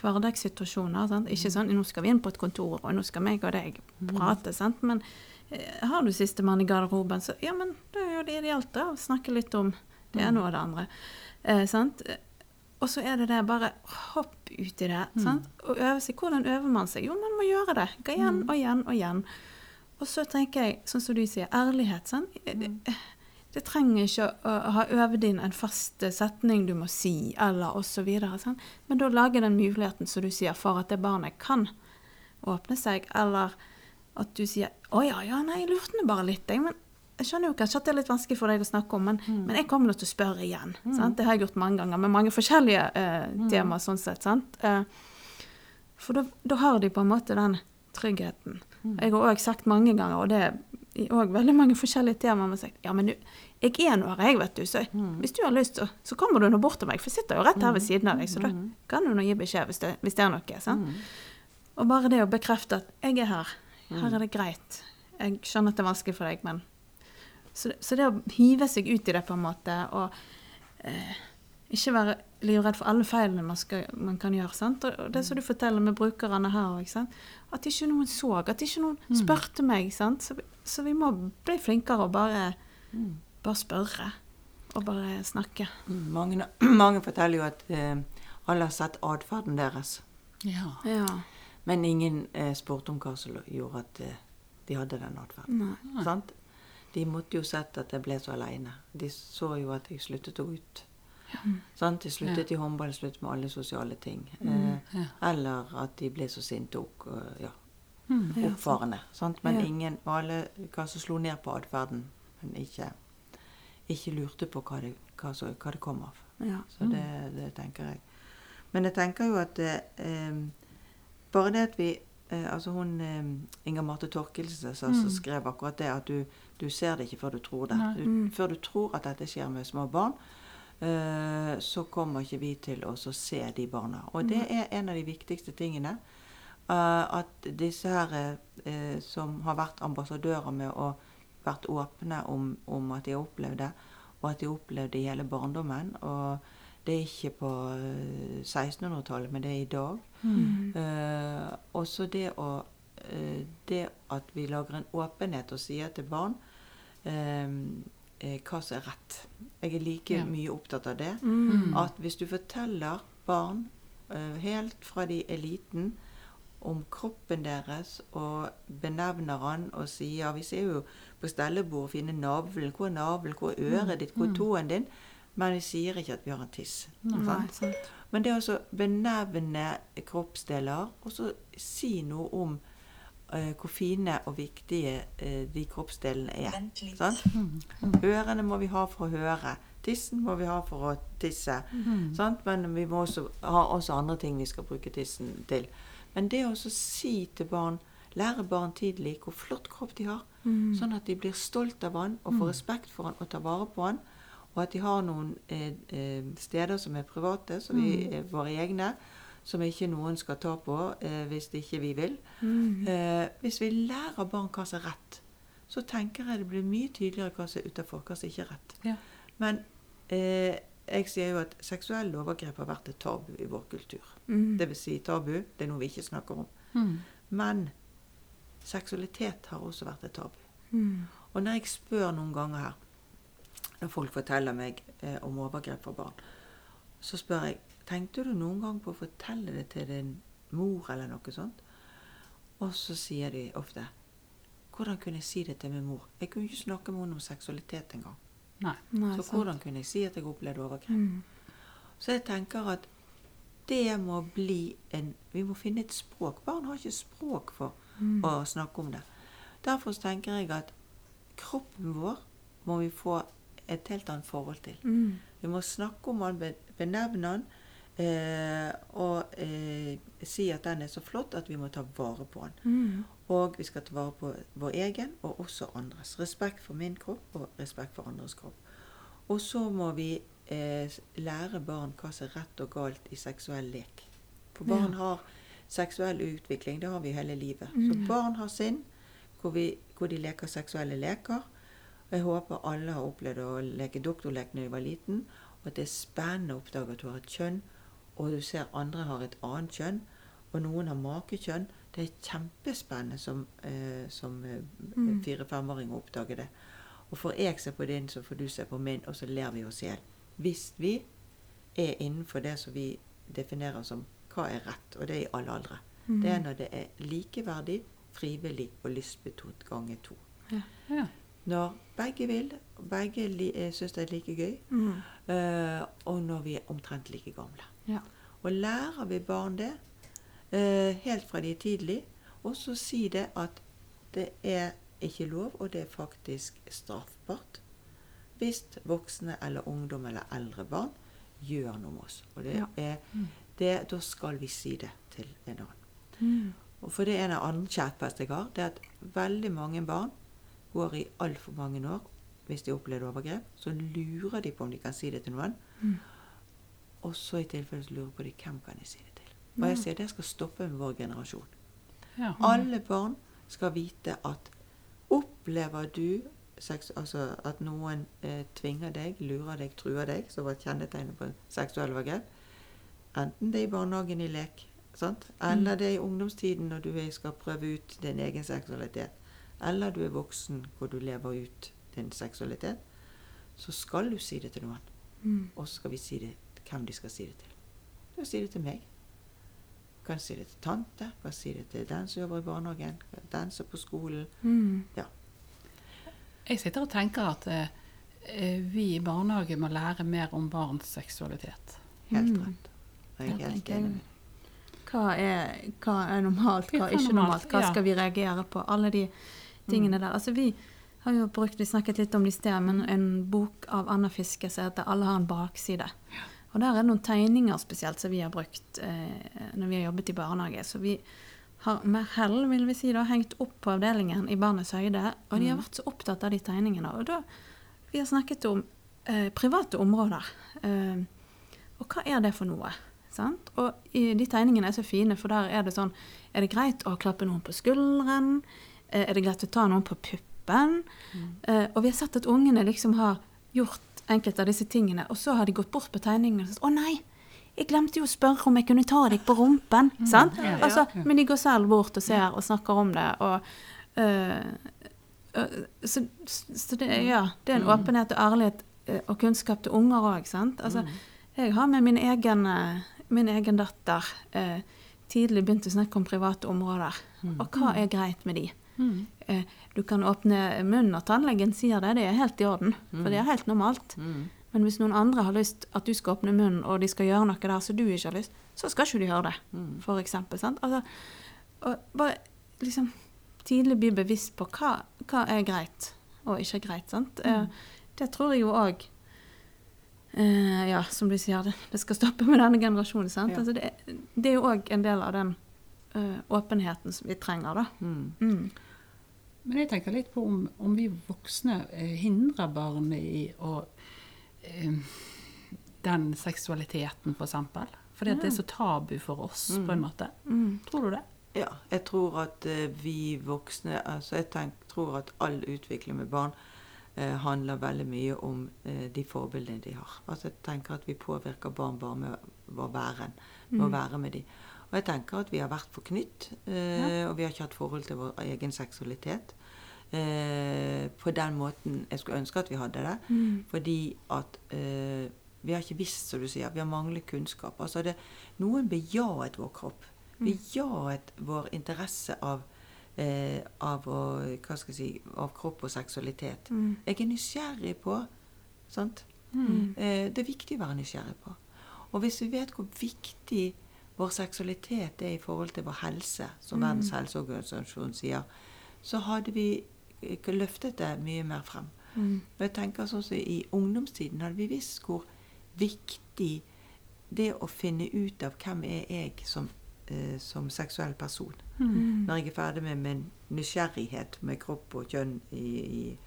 hverdagssituasjoner. Sant? Ikke sånn 'nå skal vi inn på et kontor, og nå skal meg og deg prate'. Sant? Men eh, har du sistemann i garderoben, så ja, men det er jo det ideelt å snakke litt om det er noe av det andre. Eh, sant? Og så er det det, bare hopp ut i det. Sant? Og øve seg. Hvordan øver man seg? Jo, man må gjøre det. Gå igjen og igjen og igjen. Og så tenker jeg, sånn som du sier, ærlighet. Sant? Det, det trenger ikke å, ha øvd inn en fast setning du må si, eller osv. Men da lage den muligheten, som du sier, for at det barnet kan åpne seg, eller at du sier 'Å ja, ja, nei, jeg lurte nå bare litt', jeg', men jeg skjønner jo kanskje at det er litt vanskelig for deg å snakke om, men,
Mm.
men jeg kommer til å spørre igjen. Sant? Det har jeg gjort mange ganger, med mange forskjellige eh,
Mm.
temaer sånn sett. sant? Eh, for da, har de på en måte den tryggheten.
Mm.
Jeg har òg sagt mange ganger, og det er òg veldig mange forskjellige temaer, men sagt ja, men du, jeg er nå her, jeg, vet du, så
Mm.
hvis du har lyst, så, så kommer du nå bort til meg, for jeg sitter jo rett her ved siden av deg, så da kan du nå gi beskjed hvis det, hvis det er noe. sant? Og bare det å bekrefte at jeg er her, her er det greit. Jeg skjønner at det er vanskelig for deg, men Så, det- så det å hive seg ut i det på en måte, og eh, ikke være livredd for alle feilene man, skal, man kan gjøre. sant? Og og det som du forteller med brukerne her òg, at ikke noen så, at ikke noen spurte meg. sant? Så, vi- så vi må bli flinkere og bare, bare spørre. Og bare snakke.
Mm, Mange, mange forteller jo at eh, alle har sett atferden deres.
Ja.
Ja.
Men ingen eh, spurte om hva som gjorde at eh, de hadde den atferden. De måtte jo sett at jeg ble så aleine. De så jo at jeg sluttet å gå ut. Ja. Sånn, de sluttet i håndball, sluttet med alle sosiale ting. Eh,
Ja.
Eller at de ble så sinte og eh, ja,
Mm.
Ja,
oppfarende. Sant? Men
Ja.
ingen alle som slo ned på atferden, men ikke, ikke lurte på hva det, hva, så, hva det kom av.
Ja.
Så det, det tenker jeg. Men jeg tenker jo at eh, bare det at vi eh, Altså hun eh, Inger Marte Torkelsen som så skrev akkurat det, at du, du ser det ikke før du tror det. Du, mm. før du tror at dette skjer med små barn, eh, så kommer ikke vi til å se de barna. Og det er en av de viktigste tingene. eh, at disse her eh, som har vært ambassadører med å vært åpne om, om at de har opplevd det, og at de har opplevd det i hele barndommen. Og det er ikke på eh, 1600-tallet, men det er i dag.
Mm.
Eh, også det å uh, Det at vi lager en åpenhet og sier til barn eh, hva som er rett. Jeg er like
Ja.
mye opptatt av det.
Mm.
At hvis du forteller barn helt fra de er liten om kroppen deres og benevner han og sier Vi ser jo på stellebord og finner navlen. Hvor er navlen? Hvor er øret ditt? Hvor er tåen din? Men vi sier ikke at vi har en tiss.
Nei,
sant?
sant.
Men det å benevne kroppsdeler, og så si noe om uh, hvor fine og viktige uh, de kroppsdelene er. Sant? Ørene må vi ha for å høre. Tissen må vi ha for å tisse. Sant? Men vi må også ha også andre ting vi skal bruke tissen til. Men det å si til barn, lære barn tidlig hvor flott kropp de har, sånn at de blir stolt av han og får respekt for han og tar vare på han, og at de har noen eh, eh, steder som er private, som vi er våre egne, som ikke noen skal ta på eh, hvis ikke vi vil. Eh, hvis vi lærer barn hva som er rett, så tenker jeg det blir mye tydeligere hva som er utafor, hva som ikke er rett.
Ja.
Men eh, jeg sier jo at seksuelle overgrep har vært et tabu i vår kultur.
Mm.
Det vil si tabu, det er noe vi ikke snakker om.
Mm.
Men seksualitet har også vært et tabu.
Mm.
Og når jeg spør noen ganger her, når folk forteller meg eh, om overgrep for barn, så spør jeg tenkte du noen gang på å fortelle det til din mor eller noe sånt. Og så sier de ofte hvordan kunne jeg si det til min mor? Jeg kunne ikke snakke med henne om seksualitet engang.
Nei.
Nei,
Så
sant.
hvordan kunne jeg si at jeg opplevde overgrep?
Mm.
Så jeg tenker at det må bli en Vi må finne et språk. Barn har ikke språk for
Mm.
å snakke om det. Derfor tenker jeg at kroppen vår må vi få et helt annet forhold til.
Mm.
Vi må snakke om han, benevne han, eh, og eh, si at den er så flott at vi må ta vare på han.
Mm.
Og vi skal ta vare på vår egen og også andres. Respekt for min kropp og respekt for andres kropp. Og så må vi eh, lære barn hva som er rett og galt i seksuell lek. For barn
Ja.
har seksuell utvikling, det har vi hele livet.
Mm.
Så barn har sinn, hvor, vi, hvor de leker seksuelle leker. Og jeg håper alle har opplevd å leke doktorlek når de var liten, og at det er spennende å oppdage at du har et kjønn, og du ser andre har et annet kjønn, og noen har makekjønn. Det er kjempespennende som, eh, som eh,
Mm.
fire-femåring å oppdage det. Og får jeg se på din, så får du se på min, og så ler vi oss i hjel. Hvis vi er innenfor det som vi definerer som hva er rett, og det er i alle aldre.
Mm.
Det er når det er likeverdig, frivillig og lystbetont ganger to.
Ja, Ja.
Når begge vil, begge li, eh, syns det er like gøy,
Mm.
eh, og når vi er omtrent like gamle.
Ja.
Og lærer vi barn det eh, helt fra de er tidlig, Og så si det at det er ikke lov, og det er faktisk straffbart hvis voksne eller ungdom eller eldre barn gjør noe med oss. Og det
Ja.
er, det, da skal vi si det til en annen.
Mm.
Og for det er en annen kjærpest jeg har, det er at veldig mange barn går i altfor mange år hvis de opplever overgrep. Så lurer de på om de kan si det til noen.
Mm.
Og så i tilfelle så lurer på de hvem kan jeg si det til. Og jeg sier det skal stoppe med vår generasjon.
Ja.
Alle barn skal vite at opplever du sex, altså at noen eh, tvinger deg, lurer deg, truer deg, som var kjennetegnet på seksuelle overgrep, enten det er i barnehagen i lek, sant? eller det er i ungdomstiden når du skal prøve ut din egen seksualitet, eller du er voksen hvor du lever ut din seksualitet, så skal du si det til noen.
Mm.
Og så skal vi si det hvem de skal si det til. Du kan si det til meg. Du kan si det til tante. Du kan si det til den som jobber i barnehagen. Den som er på skolen.
Mm.
Jeg sitter og tenker at eh, eh, vi i barnehage må lære mer om barns seksualitet.
Helt
Mm.
rett. Jeg er helt enig med.
Hva er, hva er normalt, hva er ikke normalt?
normalt,
Hva skal vi reagere på? Alle de tingene der. Altså vi har jo brukt, vi snakket litt om det i sted, men en bok av Anna Fiske som heter 'Alle har en bakside'. Og der er det noen tegninger spesielt som vi har brukt eh, når vi har jobbet i barnehage. Så vi har med hell, vil vi si, da, hengt opp på avdelingen i Barnets høyde. Og de har vært så opptatt av de tegningene. Og da Vi har snakket om eh, private områder. Eh, og hva er det for noe? Sant? Og de tegningene er så fine, for der er det sånn Er det greit å klappe noen på skulderen? Eh, er det greit å ta noen på puppen? Eh, og vi har sett at ungene liksom har gjort enkelte av disse tingene, og så har de gått bort på tegningene og sagt 'Å nei, jeg glemte jo å spørre om jeg kunne ta deg på rumpen'. Sant?
ja, ja.
Altså, men de går selv bort og ser og snakker om det. og uh, uh, så, så det, ja, det er en åpenhet og ærlighet og kunnskap til unger òg. Altså, jeg har med min egen, min egen datter eh, tidlig begynt å snakke om private områder. Og hva er greit med de?
Mm.
Eh, du kan åpne munnen når tannlegen sier det, det er helt i orden. For det er helt normalt.
Mm.
Men hvis noen andre har lyst at du skal åpne munnen, og de skal gjøre noe der som du ikke har lyst, så skal ikke de gjøre det.
Mm.
For eksempel. Sant? Altså, bare liksom tidlig bli bevisst på hva, hva er greit og ikke greit. Sant? Mm. det tror jeg jo òg eh, Ja, som du sier, det, det skal stoppe med denne generasjonen. Sant?
Ja.
Altså, det, det er jo òg en del av den uh, åpenheten som vi trenger, da.
Mm.
Mm.
Men jeg tenker litt på om, om vi voksne eh, hindrer barn i å eh, Den seksualiteten, f.eks. Fordi at det er så tabu for oss, på en måte.
Mm.
Tror du det?
Ja, jeg tror at eh, vi voksne altså Jeg tenker, tror at all utvikling med barn eh, handler veldig mye om eh, de forbildene de har. Altså Jeg tenker at vi påvirker barn bare med vår væren, med å være med dem. Og jeg tenker at vi har vært for knytt, eh, og vi har ikke hatt forhold til vår egen seksualitet. Eh, på den måten jeg skulle ønske at vi hadde det.
Mm.
Fordi at eh, vi har ikke visst, som du sier. Vi har manglet kunnskap. Altså det, noen bejaet vår kropp. Bejaet vår interesse av, eh, av, å, si, av kropp og seksualitet.
Mm.
Jeg er nysgjerrig på sant?
Mm.
Eh, det er viktig å være nysgjerrig på. Og hvis vi vet hvor viktig vår seksualitet er i forhold til vår helse, som Verdens helseorganisasjon sier, så hadde vi løftet det mye mer frem.
Mm.
Og jeg tenker sånn som I ungdomstiden hadde vi visst hvor viktig det å finne ut av hvem er jeg som, eh, som seksuell person.
Mm.
Når jeg er ferdig med min nysgjerrighet med kropp og kjønn i, i,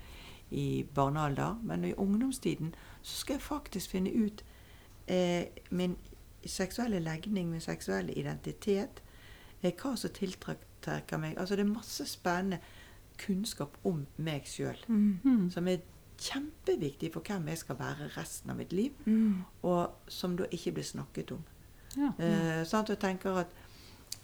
i barnealder. Men i ungdomstiden så skal jeg faktisk finne ut eh, min seksuelle legning, min seksuelle identitet. er hva som tiltrekker meg. Altså det er masse spennende kunnskap om meg sjøl.
Mm.
Mm.
Som er kjempeviktig for hvem jeg skal være resten av mitt liv.
Mm.
Og som da ikke blir snakket om.
Ja.
Eh, sant? Og tenker at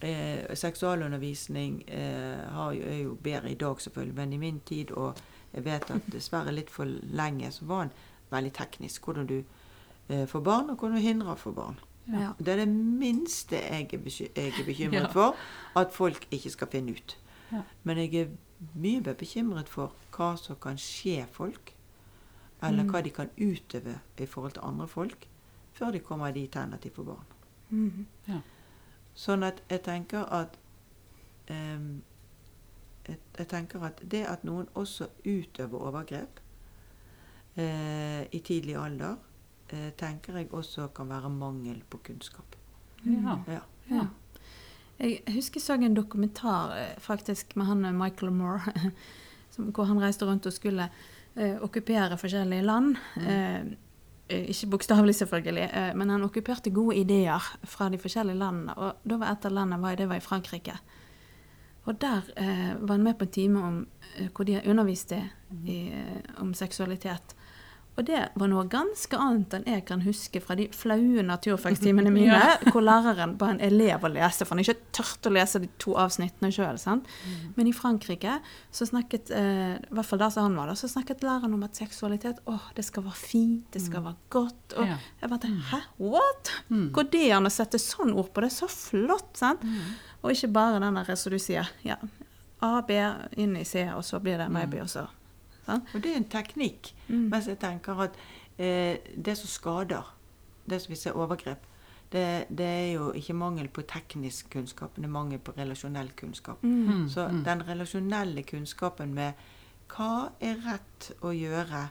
eh, seksualundervisning eh, har er jo bedre i dag, selvfølgelig, men i min tid, og jeg vet at dessverre litt for lenge, så var den veldig teknisk. Hvordan du eh, får barn, og hvordan du hindrer å få barn.
Ja.
Det er det minste jeg er, bekymret
Ja.
for at folk ikke skal finne ut.
Ja.
Men jeg er mye mer bekymret for hva som kan skje folk, eller
Mm.
hva de kan utøve i forhold til andre folk, før de kommer dit hen at de får barn.
Mm.
Sånn at jeg tenker at jeg, jeg tenker at det at noen også utøver overgrep eh, i tidlig alder, eh, tenker jeg også kan være mangel på kunnskap.
Ja.
Ja.
Ja. Jeg husker jeg så en dokumentar eh, faktisk med han eh, Michael Moore, som, hvor han reiste rundt og skulle eh, okkupere forskjellige land. Mm. eh, ikke bokstavelig, selvfølgelig, eh, men han okkuperte gode ideer fra de forskjellige landene. Og da var et av landene det var i Frankrike. Og der eh, var han med på en time om, hvor de underviste i, om seksualitet. Og det var noe ganske annet enn jeg kan huske fra de flaue naturfagstimene mine, hvor læreren ba en elev å lese, for han ikke tørte å lese de to avsnittene sjøl. Men i Frankrike, så snakket, eh, i hvert fall der som han var, da, så snakket læreren om at seksualitet åh, det skal være fint, det skal være godt. Og
Ja.
jeg bare tenkte, hæ, what? Går det an å sette sånn ord på det? Så flott, sant? Og ikke bare den der som du sier, ja, A, B, inn i C, og så blir det maybe, og så. Sant?
Og det er en teknikk. Mens jeg tenker at eh, det som skader, det som vi ser overgrep, det, det er jo ikke mangel på teknisk kunnskap, men det er mangel på relasjonell kunnskap.
Mm.
Så den relasjonelle kunnskapen med hva er rett å gjøre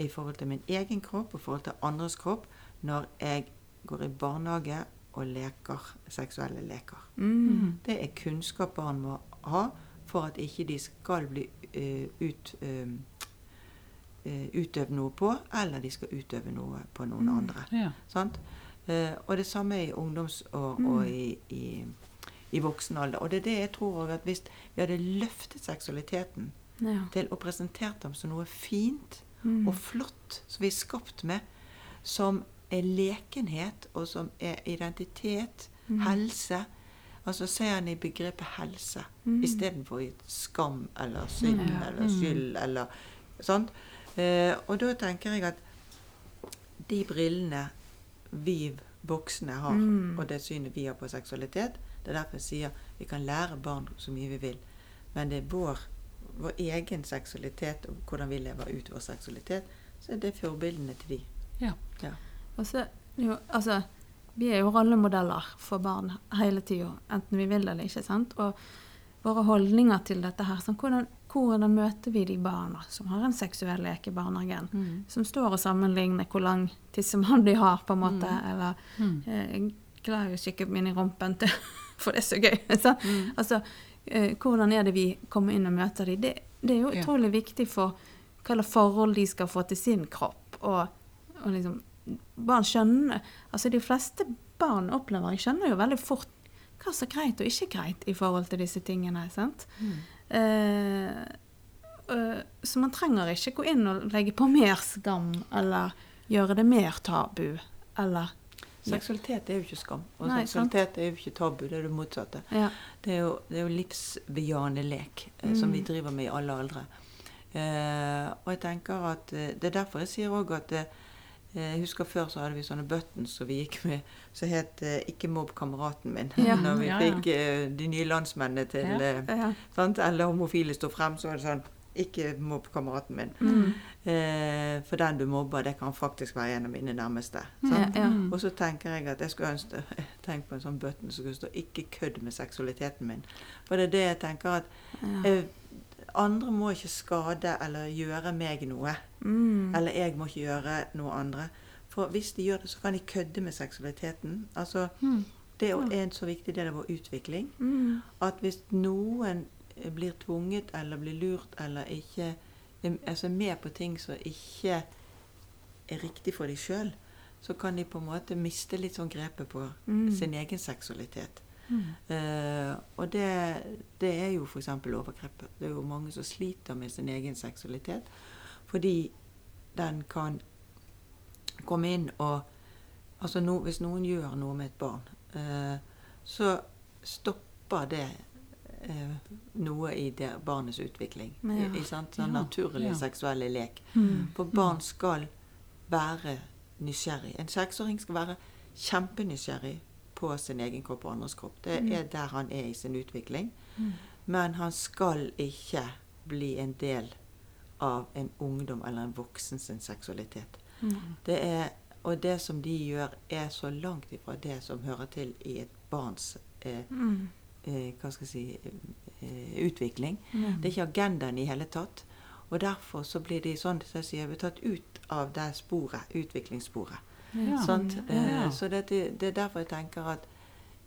i forhold til min egen kropp og i forhold til andres kropp når jeg går i barnehage og leker seksuelle leker.
Mm.
Det er kunnskap barn må ha for at ikke de skal bli eh, ut, eh, eh, utøvd noe på, eller de skal utøve noe på noen andre.
Ja.
Sant? Og det samme i ungdoms- og, og i, i, i voksen alder. Og det er det jeg tror også at hvis vi hadde løftet seksualiteten
Ja.
til å presentert dem som noe fint
Mm.
og flott som vi er skapt med, som er lekenhet, og som er identitet,
Mm.
helse. Altså ser han i begrepet helse
Mm.
istedenfor i skam eller synd
mm.
eller skyld eller sånt. Eh, og da tenker jeg at de brillene vi voksne har,
Mm.
og det synet vi har på seksualitet, det er derfor jeg sier vi kan lære barn så mye vi vil, men det er vår, vår egen seksualitet og hvordan vi lever ut vår seksualitet, så er det forbildene til de.
Ja.
Ja.
Og så, jo, altså, vi er jo rollemodeller for barn hele tida, enten vi vil det eller ikke. sant? Og våre holdninger til dette her, sånn, hvordan, hvordan møter vi de barna som har en seksuell lek i barnehagen? Som står og sammenligner hvor lang tissemann de har, på en måte. Eller
Mm.
eh, klarer glad å kikke inn i rumpen til For det er så gøy. Så, altså, eh, hvordan er det vi kommer inn og møter dem? Det, det er jo
Ja.
utrolig viktig for hva slags forhold de skal få til sin kropp. Og, og liksom Barn skjønner Altså, de fleste barn opplever Jeg skjønner jo veldig fort hva som er greit og ikke greit i forhold til disse tingene. sant? Eh, eh, så man trenger ikke gå inn og legge på mer skam, eller gjøre det mer tabu, eller
Seksualitet er jo ikke skam, og
Nei, sant.
seksualitet er jo ikke tabu, det er det motsatte.
Ja.
Det er jo, det er jo livsbejaende lek eh, som vi
Mm.
driver med i alle aldre. Eh, og jeg tenker at eh, Det er derfor jeg sier òg at eh, jeg husker Før så hadde vi sånne buttons som vi gikk med, som het eh, 'Ikke mobb kameraten min'.
Ja.
Når vi
Ja, ja.
fikk eh, de nye landsmennene til
Ja.
eh,
Ja.
sant? Eller homofile stå frem, så var det sånn 'Ikke mobb kameraten min'.
Mm.
Eh, for den du mobber, det kan faktisk være en av mine nærmeste. Sant?
ja.
Mm.
Og så tenker jeg at jeg skulle ønske Tenk på en sånn button som skulle stå 'Ikke kødd med seksualiteten min'. For det er det jeg tenker at
Ja.
Eh, andre må ikke skade eller gjøre meg noe.
Mm.
Eller jeg må ikke gjøre noe andre. For hvis de gjør det, så kan de kødde med seksualiteten. Altså,
Mm.
Det er en så viktig del av vår utvikling.
Mm.
At hvis noen eh, blir tvunget eller blir lurt eller ikke er altså med på ting som ikke er riktig for dem sjøl, så kan de på en måte miste litt sånn grepet på
Mm.
sin egen seksualitet.
Mm.
Eh, og det, det er jo f.eks. overgrep. Det er jo mange som sliter med sin egen seksualitet fordi den kan komme inn og Altså no, hvis noen gjør noe med et barn, eh, så stopper det eh, noe i det barnets utvikling.
Ja.
I, i sant? Sånn
Ja,
naturlig
ja.
seksuelle lek.
Mm.
For barn skal være nysgjerrig. En seksåring skal være kjempenysgjerrig på sin egen kropp og andres kropp. Det er der han er i sin utvikling. Men han skal ikke bli en del av en ungdom eller en voksen sin seksualitet.
Mm.
Det er, og det som de gjør, er så langt ifra det som hører til i et barns eh,
Mm.
eh, hva skal jeg si eh, utvikling. Det er ikke agendaen i hele tatt. Og derfor så blir de sånn som jeg sier, tatt ut av det sporet, utviklingssporet.
Ja.
Sant?
Ja.
Eh, så det, det er derfor jeg tenker at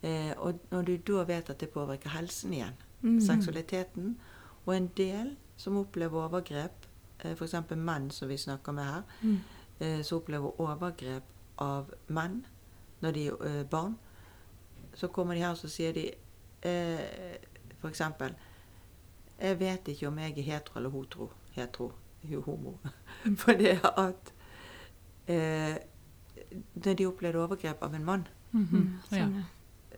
eh, Og når du da vet at det påvirker helsen igjen,
Mm.
seksualiteten, og en del som opplever overgrep, eh, f.eks. menn som vi snakker med her,
Mm.
eh, som opplever overgrep av menn når de er eh, barn, så kommer de her og så sier de eh, f.eks.: Jeg vet ikke om jeg er hetero eller hotro. Hetero. Homo. For det at eh, Når de opplevde overgrep av en mann,
mm -hmm.
Sånn,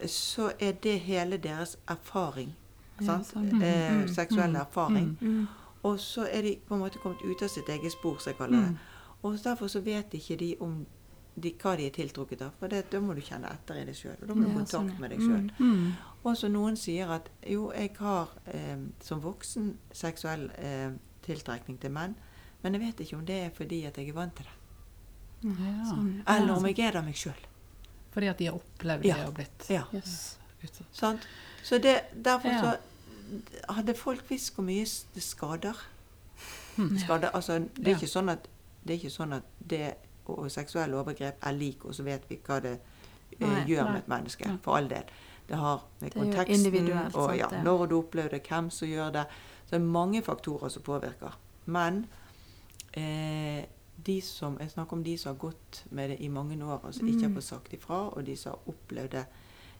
ja.
så er det hele deres erfaring.
Ja,
sant?
sånn.
Eh,
Mm.
seksuelle erfaring.
Mm.
Og så er de på en måte kommet ut av sitt eget spor, som jeg kaller det.
Mm.
Og derfor så vet ikke de om de, hva de er tiltrukket av. For det, da må du kjenne etter i deg sjøl. Og da må du
Ja,
ha kontakt
sånn,
med deg sjøl.
Mm.
Og så noen sier at jo, jeg har eh, som voksen seksuell eh, tiltrekning til menn, men jeg vet ikke om det er fordi at jeg er vant til det.
Ja.
Sånn, ja.
Eller om jeg er det meg sjøl.
Fordi at de har opplevd
Ja.
det og blitt
Ja.
Yes.
utsatt.
Så det, derfor
Ja.
så Hadde folk visst hvor mye det skader
Mm.
Skader, altså, det, er
Ja.
ikke sånn at, det er ikke sånn at det og seksuelle overgrep er lik, og så vet vi hva det eh,
Nei,
gjør
nei.
med et menneske.
Nei.
For all del. Det har med
Det
konteksten og
sant,
ja, når du opplever det, hvem som gjør det. Så det er mange faktorer som påvirker. Men eh, de som, jeg snakker om de som har gått med det i mange år, og som ikke har
Mm.
fått sagt ifra, og de som har opplevd det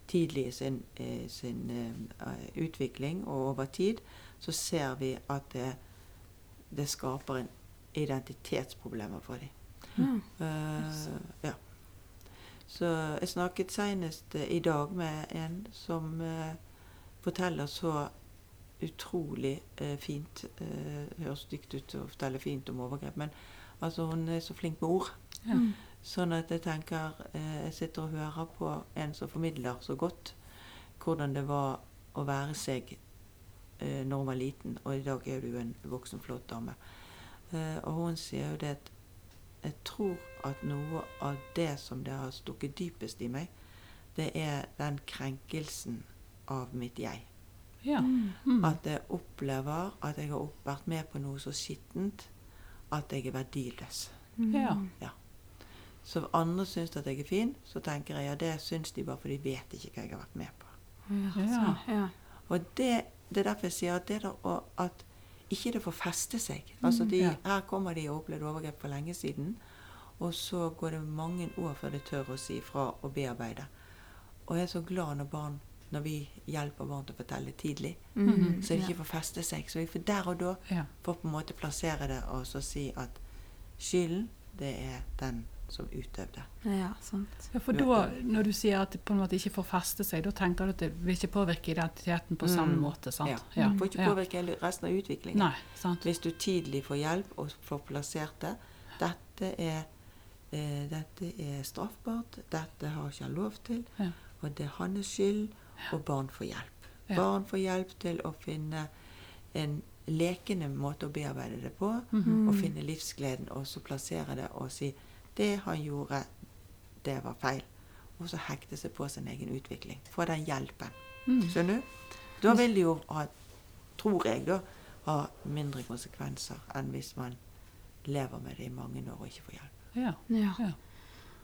tidlig i sin, sin eh, utvikling og over tid, så ser vi at det, det skaper en identitetsproblemer for dem.
Mm.
Uh, ja. Så jeg snakket senest eh, i dag med en som uh, forteller så utrolig fint Høres stygt ut å fortelle fint om overgrep, men altså hun er så flink med ord.
Ja.
Mm.
Sånn at jeg tenker eh, Jeg sitter og hører på en som formidler så godt hvordan det var å være seg eh, når hun var liten, og i dag er du en voksen, flott dame. Eh, og hun sier jo det at jeg tror at noe av det som det har stukket dypest i meg, det er den krenkelsen av mitt jeg.
Ja.
Mm.
Mm.
At jeg opplever at jeg har vært med på noe så skittent at jeg er verdiløs.
Ja.
Ja.
Så andre syns at jeg er fin, så tenker jeg ja, det syns de bare for de vet ikke hva jeg har vært med på.
Ja.
Ja.
Sånn.
Og det, det er derfor jeg sier at det der å at ikke det får feste seg. Altså de,
Ja.
Her kommer de og har opplevd overgrep for lenge siden, og så går det mange år før de tør å si fra og bearbeide. Og jeg er så glad når barn når vi hjelper barn til å fortelle tidlig,
Mm.
så de ikke får feste seg. Så vi får der og da
Ja.
får på en måte plassere det og så si at skylden, det er den som utøvde.
Ja, sant.
Ja, for da, når du sier at det på en måte ikke får feste seg, da tenker du at det vil ikke påvirke identiteten på samme
Mm.
måte, sant?
Ja.
Ja.
Får ikke påvirke ja. resten av utviklingen.
Nei, sant?
Hvis du tidlig får hjelp og får plassert det Dette er, eh, dette er straffbart, dette har ikke han lov til,
Ja.
og det er hans skyld, og barn får hjelp.
Ja.
Barn får hjelp til å finne en lekende måte å bearbeide det på,
Mhm.
og finne livsgleden, og så plassere det og si det han gjorde, det var feil. Og så hekte seg på sin egen utvikling. Få den hjelpen.
Mm.
Skjønner du? Da vil det jo ha, tror jeg, da, ha mindre konsekvenser enn hvis man lever med det i mange år og ikke får hjelp.
Ja.
Ja.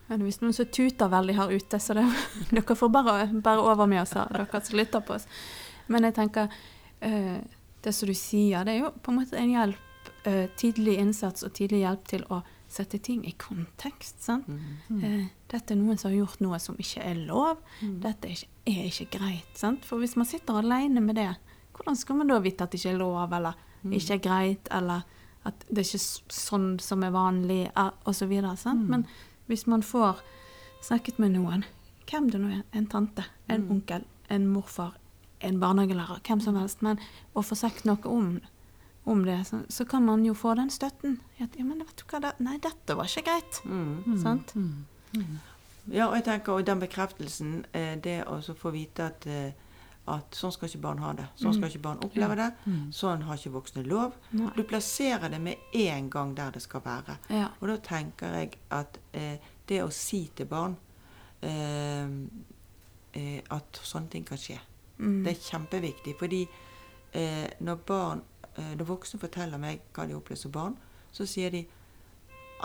Ja.
Er visst noen som tuter veldig her ute, så det, dere får bare, bare over med oss her, dere som lytter på oss. Men jeg tenker, eh, det som du sier, det er jo på en måte en hjelp, eh, tidlig innsats og tidlig hjelp til å sette ting i kontekst, sant?
Mm.
Eh, dette er noen som har gjort noe som ikke er lov.
Mm.
Dette er ikke, er ikke greit, sant? For hvis man sitter alene med det, hvordan skal man da vite at det ikke er lov, eller
Mm.
ikke er greit, eller at det er ikke sånn som er vanlig, osv. videre, sant?
Mm.
Men hvis man får snakket med noen, hvem det nå er, en tante, en
Mm.
onkel, en morfar, en barnehagelærer, hvem som helst, men å få sagt noe om, om det, så, så kan man jo få den støtten. At, ja, men vet du hva, det, nei, dette var ikke greit,
Mm.
Mm.
sant?
Mm. Mm.
Ja, og jeg tenker, og den bekreftelsen, eh, det å få vite at, eh, at sånn skal ikke barn ha det. Sånn skal ikke barn oppleve det.
Mm.
Sånn har ikke voksne lov. Du plasserer det med en gang der det skal være. Og da tenker jeg at eh, det å si til barn eh, eh, at sånne ting kan skje,
Mm.
Det er kjempeviktig. Fordi eh, når barn, eh, når voksne forteller meg hva de opplever som barn, så sier de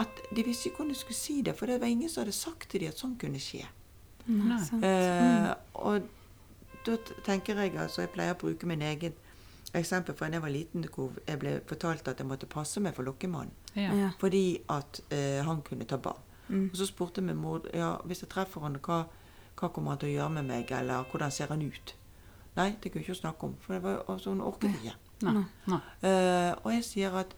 at de visste ikke hvordan de skulle si det, for det var ingen som hadde sagt til dem at sånn kunne skje.
Nei.
Eh, og da tenker jeg altså Jeg pleier å bruke min egen eksempel fra da jeg var liten, hvor jeg ble fortalt at jeg måtte passe meg for lokkemannen.
Ja.
Fordi at eh, han kunne ta barn.
Mm.
Og så spurte min mor ja, hvis jeg treffer han, hva, hva kommer han til å gjøre med meg, eller hvordan ser han ut? Nei, det kunne jeg ikke snakke om, for det var, altså, hun orket ikke.
Nei. Nei.
Uh, og jeg sier, at,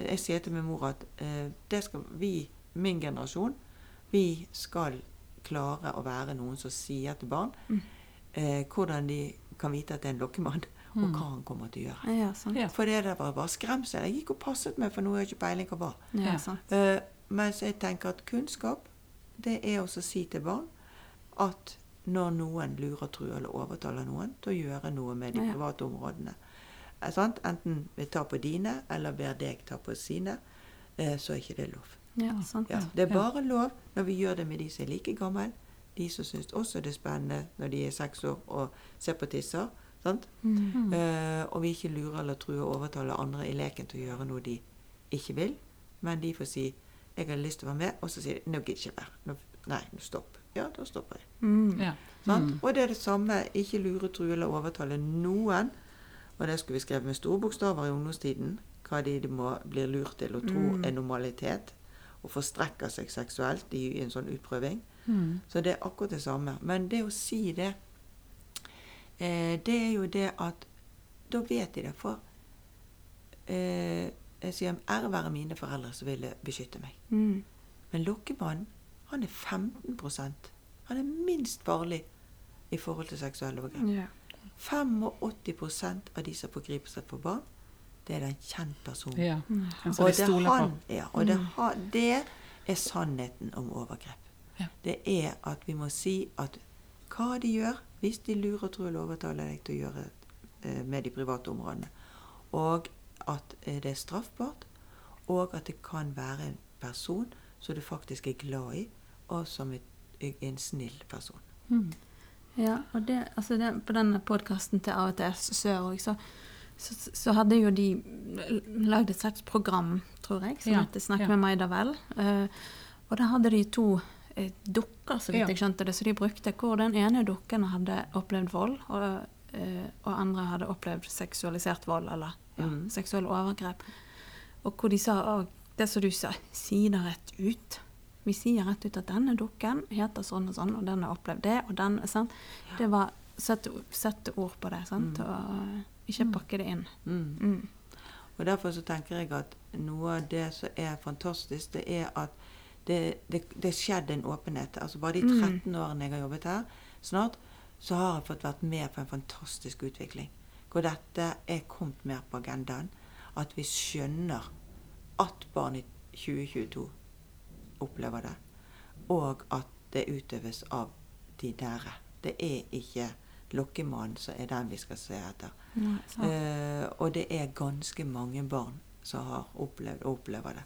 jeg sier til min mor at uh, det skal vi, min generasjon, vi skal klare å være noen som sier til barn
Mm.
Eh, hvordan de kan vite at det er en lokkemann, og
Mm.
hva han kommer til å gjøre.
Ja, sant.
Ja.
For det der var bare skremsel. Jeg gikk og passet meg for nå har jeg ikke peiling hva var.
Ja, sant.
Eh, mens jeg tenker at kunnskap, det er også å si til barn at når noen lurer, truer eller overtaler noen til å gjøre noe med de
Ja.
private områdene, sant? enten vil ta på dine eller ber deg ta på sine, eh, så er ikke det lov.
Ja, sant.
Ja, det er bare lov når vi gjør det med de som er like gammel, de som syns også det er spennende når de er seks år og ser på tisser. Sant?
Mm.
Eh, og vi ikke lurer eller truer og overtaler andre i leken til å gjøre noe de ikke vil. Men de får si 'jeg har lyst til å være med', og så sier de 'nå gidder jeg ikke mer'. Nå, nei, nå stopp. Ja, da stopper jeg.
Mm.
Ja.
Sant?
Mm.
Og det er det samme. Ikke lure, true eller overtale noen. Og det skulle vi skrevet med store bokstaver i ungdomstiden. Hva de, de må, blir lurt til å tro
Mm.
er normalitet. Og forstrekker seg seksuelt i, i en sånn utprøving.
Mm.
Så det er akkurat det samme. Men det å si det, eh, det er jo det at Da vet de det. For eh, jeg sier ære være mine foreldre som ville beskytte meg.
Mm.
Men lokkemannen, han er 15% Han er minst farlig i forhold til seksuelle overgrep.
Yeah.
85% av de som forgriper seg på barn, det er en kjent person.
Ja.
Mm.
Og, det, han, ja, og det,
Mm.
det er sannheten om overgrep.
Ja.
Det er at vi må si at hva de gjør, hvis de lurer, tror eller overtaler deg til å gjøre eh, med de private områdene, og at eh, det er straffbart, og at det kan være en person som du faktisk er glad i, og som er en snill person.
Mm.
Ja, og det, altså det, på denne podkasten til AVTS Sør også, så, så, så hadde jo de lagd et slags program, tror jeg, som
Ja,
heter 'Snakk
ja.
med meg, da vel'. Eh, og da hadde de to uh, dukker, så vidt
Ja.
jeg skjønte det, så de brukte hvor den ene dukken hadde opplevd vold, og, uh, og andre hadde opplevd seksualisert vold, eller ja,
mm.
seksuelle overgrep. Og hvor de sa det som du sa, si det rett ut. Vi sier rett ut at denne dukken heter sånn og sånn, og den har opplevd det, og den sant? Det var sette, sette ord på det, sant?
Mm.
og ikke pakke det inn.
Mm.
Mm.
Og Derfor så tenker jeg at noe av det som er fantastisk, det er at det, det, det skjedde en åpenhet. Altså Bare de
Mm.
13 årene jeg har jobbet her, snart, så har jeg fått vært med på en fantastisk utvikling. Hvor dette er kommet mer på agendaen. At vi skjønner at barn i 2022 opplever det. Og at det utøves av de nære. Det er ikke lokkemannen som er den vi skal se etter.
Nei.
Eh, og det er ganske mange barn som har opplevd og opplever det.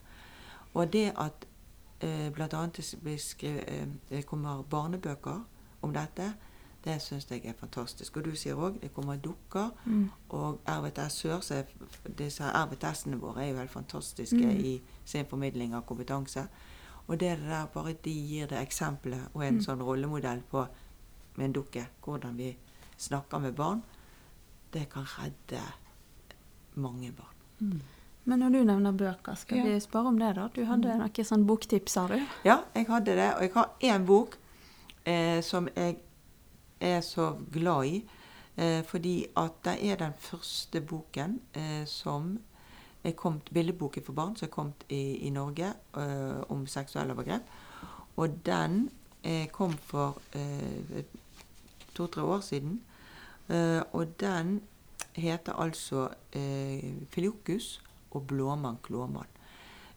Og det at eh, bl.a. det eh, kommer barnebøker om dette, det syns jeg er fantastisk. Og du sier òg det kommer dukker.
Mm.
Og RVTS Sør, så disse RVTS-ene våre er jo helt fantastiske
Mm.
i sin formidling av kompetanse. Og det der bare de gir det eksempelet og en
Mm.
sånn rollemodell på med en dukke, hvordan vi snakker med barn, det kan redde mange barn.
Mm.
Men når du nevner bøker, skal
Ja.
vi spørre om det, da? Du hadde noen sånn boktips, sa du?
Ja, jeg hadde det. Og jeg har én bok eh, som jeg er så glad i. Eh, fordi at det er den første boken eh, som er kommet, billedboken for barn som er kommet i, i Norge eh, om seksuelle overgrep. Og den eh, kom for eh, to-tre år siden. Eh, og den heter altså eh, Filiokus og Blåmann Klåmann.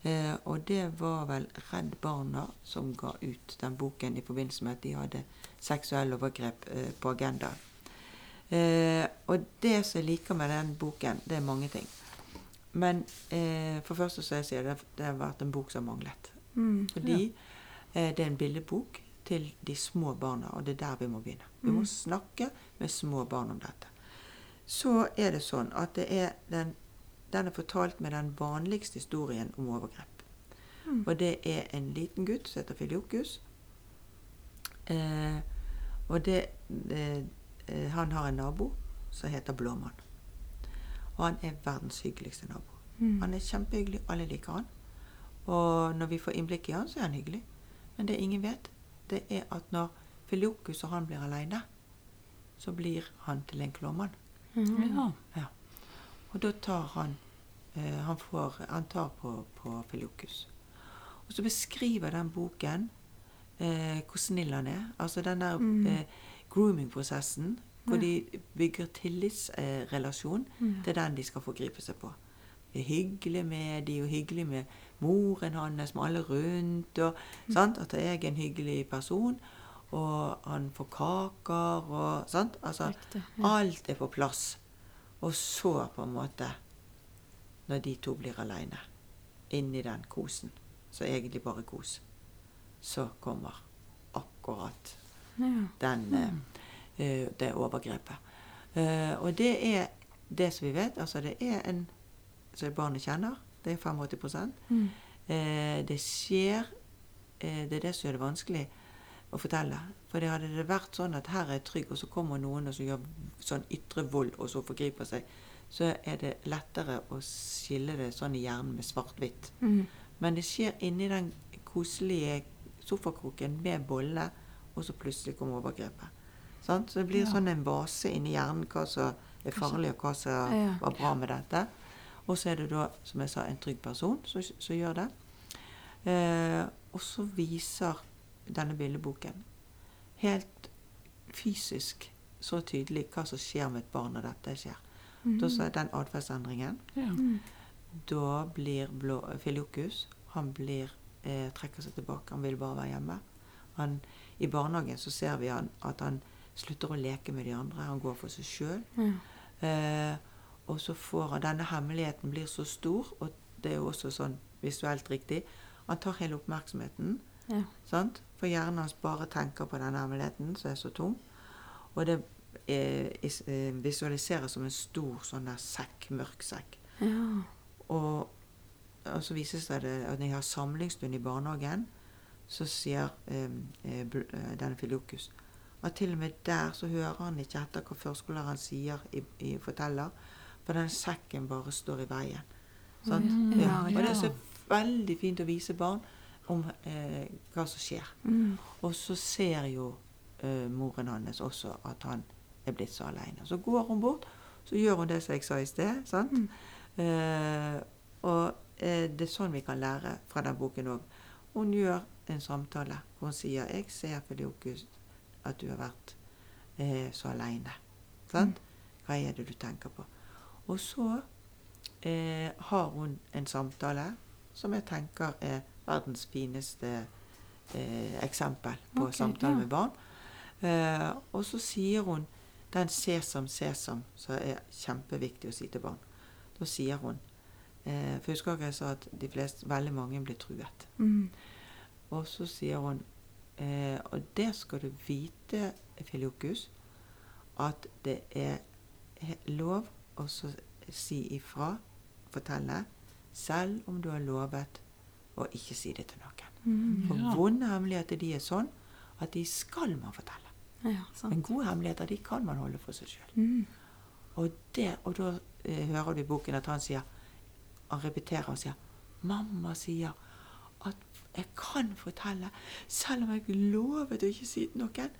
Eh, og det var vel Redd Barna som ga ut den boken i forbindelse med at de hadde seksuelle overgrep eh, på agendaen. Eh, og det som jeg liker med den boken, det er mange ting. Men eh, for første så jeg sier det, det har vært en bok som har manglet.
Mm.
Fordi eh, det er en billedbok til de små barna, og det er der vi må begynne. Vi må
Mm.
snakke med små barn om dette. Så er det sånn at det er den, den er fortalt med den vanligste historien om overgrep.
Mm.
Og det er en liten gutt som heter Filiokus. Eh, og det, det eh, Han har en nabo som heter Blåmann. Og han er verdens hyggeligste nabo.
Mm.
Han er kjempehyggelig, alle liker han. Og når vi får innblikk i han, så er han hyggelig. Men det ingen vet, det er at når Filiokus og han blir aleine, så blir han til en klåmann.
Mm.
Ja.
Og da tar han eh, han, får, han tar på, på Filiokus. Og så beskriver den boken eh, hvor snill han er. Altså den der
Mm.
eh, grooming-prosessen hvor
Ja.
de bygger tillitsrelasjon.
Mm.
Det er den de skal forgripe seg på. Det er hyggelig med de, og hyggelig med moren hans, med alle rundt. Og, sant? At jeg er en hyggelig person. Og han får kaker og sant? Altså,
Riktig. Ja.
Alt er på plass. Og så, på en måte, når de to blir aleine, inni den kosen, så egentlig bare kos, så kommer akkurat
Ja.
den, mm. eh, det overgrepet. Eh, og det er det som vi vet. Altså det er en som barnet kjenner. Det er 85
Mm.
eh, Det skjer eh, Det er det som gjør det vanskelig å fortelle. For det hadde det vært sånn at her er jeg trygg, og så kommer noen og så gjør sånn ytre vold, og så forgriper seg, så er det lettere å skille det sånn i hjernen med svart-hvitt.
Mm.
Men det skjer inni den koselige sofakroken med bolle, og så plutselig kommer overgrepet. Sånn? Så det blir
Ja.
sånn en vase inni hjernen hva som er farlig, og hva som var bra med dette. Og så er det da, som jeg sa, en trygg person som, som gjør det. Eh, og så viser denne billedboken helt fysisk så tydelig hva som skjer med et barn når dette skjer.
Mm.
Da så er den atferdsendringen.
Ja.
Mm.
Da blir blå, Filiokus Han blir, eh, trekker seg tilbake. Han vil bare være hjemme. Han, I barnehagen så ser vi han, at han slutter å leke med de andre. Han går for seg sjøl.
Ja.
Eh, og så får han Denne hemmeligheten blir så stor, og det er jo også sånn visuelt riktig. Han tar hele oppmerksomheten.
Ja.
Sant? For hjernen hans bare tenker på denne hemmeligheten som er så tung. Og det eh, eh, visualiseres som en stor sånn der sekk, mørk sekk.
Ja.
Og, og så vises det at når jeg har samlingsstund i barnehagen, så sier eh, eh, denne Filiokus at til og med der så hører han ikke etter hva førskolelæreren sier i, i forteller, for den sekken bare står i veien. Sant?
Mm,
ja. Og det er så veldig fint å vise barn om eh, hva som skjer.
Mm.
Og så ser jo eh, moren hans også at han er blitt så alene. Så går hun bort, så gjør hun det som jeg sa i sted. sant?
Mm.
Eh, og eh, det er sånn vi kan lære fra den boken òg. Hun gjør en samtale hvor hun sier 'Jeg ser Filiokus at du har vært eh, så aleine'. Sant? Hva er det du tenker på? Og så eh, har hun en samtale som jeg tenker er verdens fineste eh, eksempel på
okay,
samtale
ja.
med barn. Eh, og så sier hun den 'sesam, sesam', som er kjempeviktig å si til barn. Da sier hun eh, For husker jeg sa at de fleste, veldig mange blir truet.
Mm.
Og så sier hun eh, Og det skal du vite, Filiokus, at det er lov å så si ifra, fortelle, selv om du har lovet å ikke si det til noen.
Mm.
For
Ja.
vonde hemmeligheter de er sånn at de skal man fortelle.
Ja.
Men gode hemmeligheter de kan man holde for seg sjøl.
Mm.
Og, det, og da eh, hører du i boken at han sier Han repeterer og sier 'Mamma sier at jeg kan fortelle, selv om jeg lovet å ikke si det til noen.'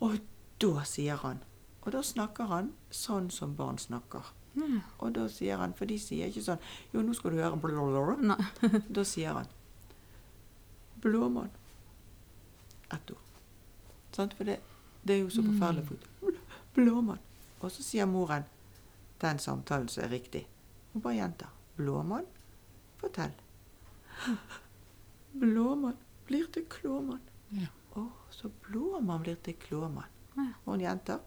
Og da sier han Og da snakker han sånn som barn snakker.
Mm.
Og da sier han, for de sier ikke sånn 'Jo, nå skal du høre blablabla'. Da sier han 'blåmann'. Ett ord. Sant? For det, det er jo så forferdelig fort. Blåmann. Og så sier moren den samtalen som er riktig. Hun bare gjentar. Blåmann, fortell. Blåmann blir til klåmann.
Ja.
Å, så blåmann blir til klåmann.
Ja.
Og hun jenter.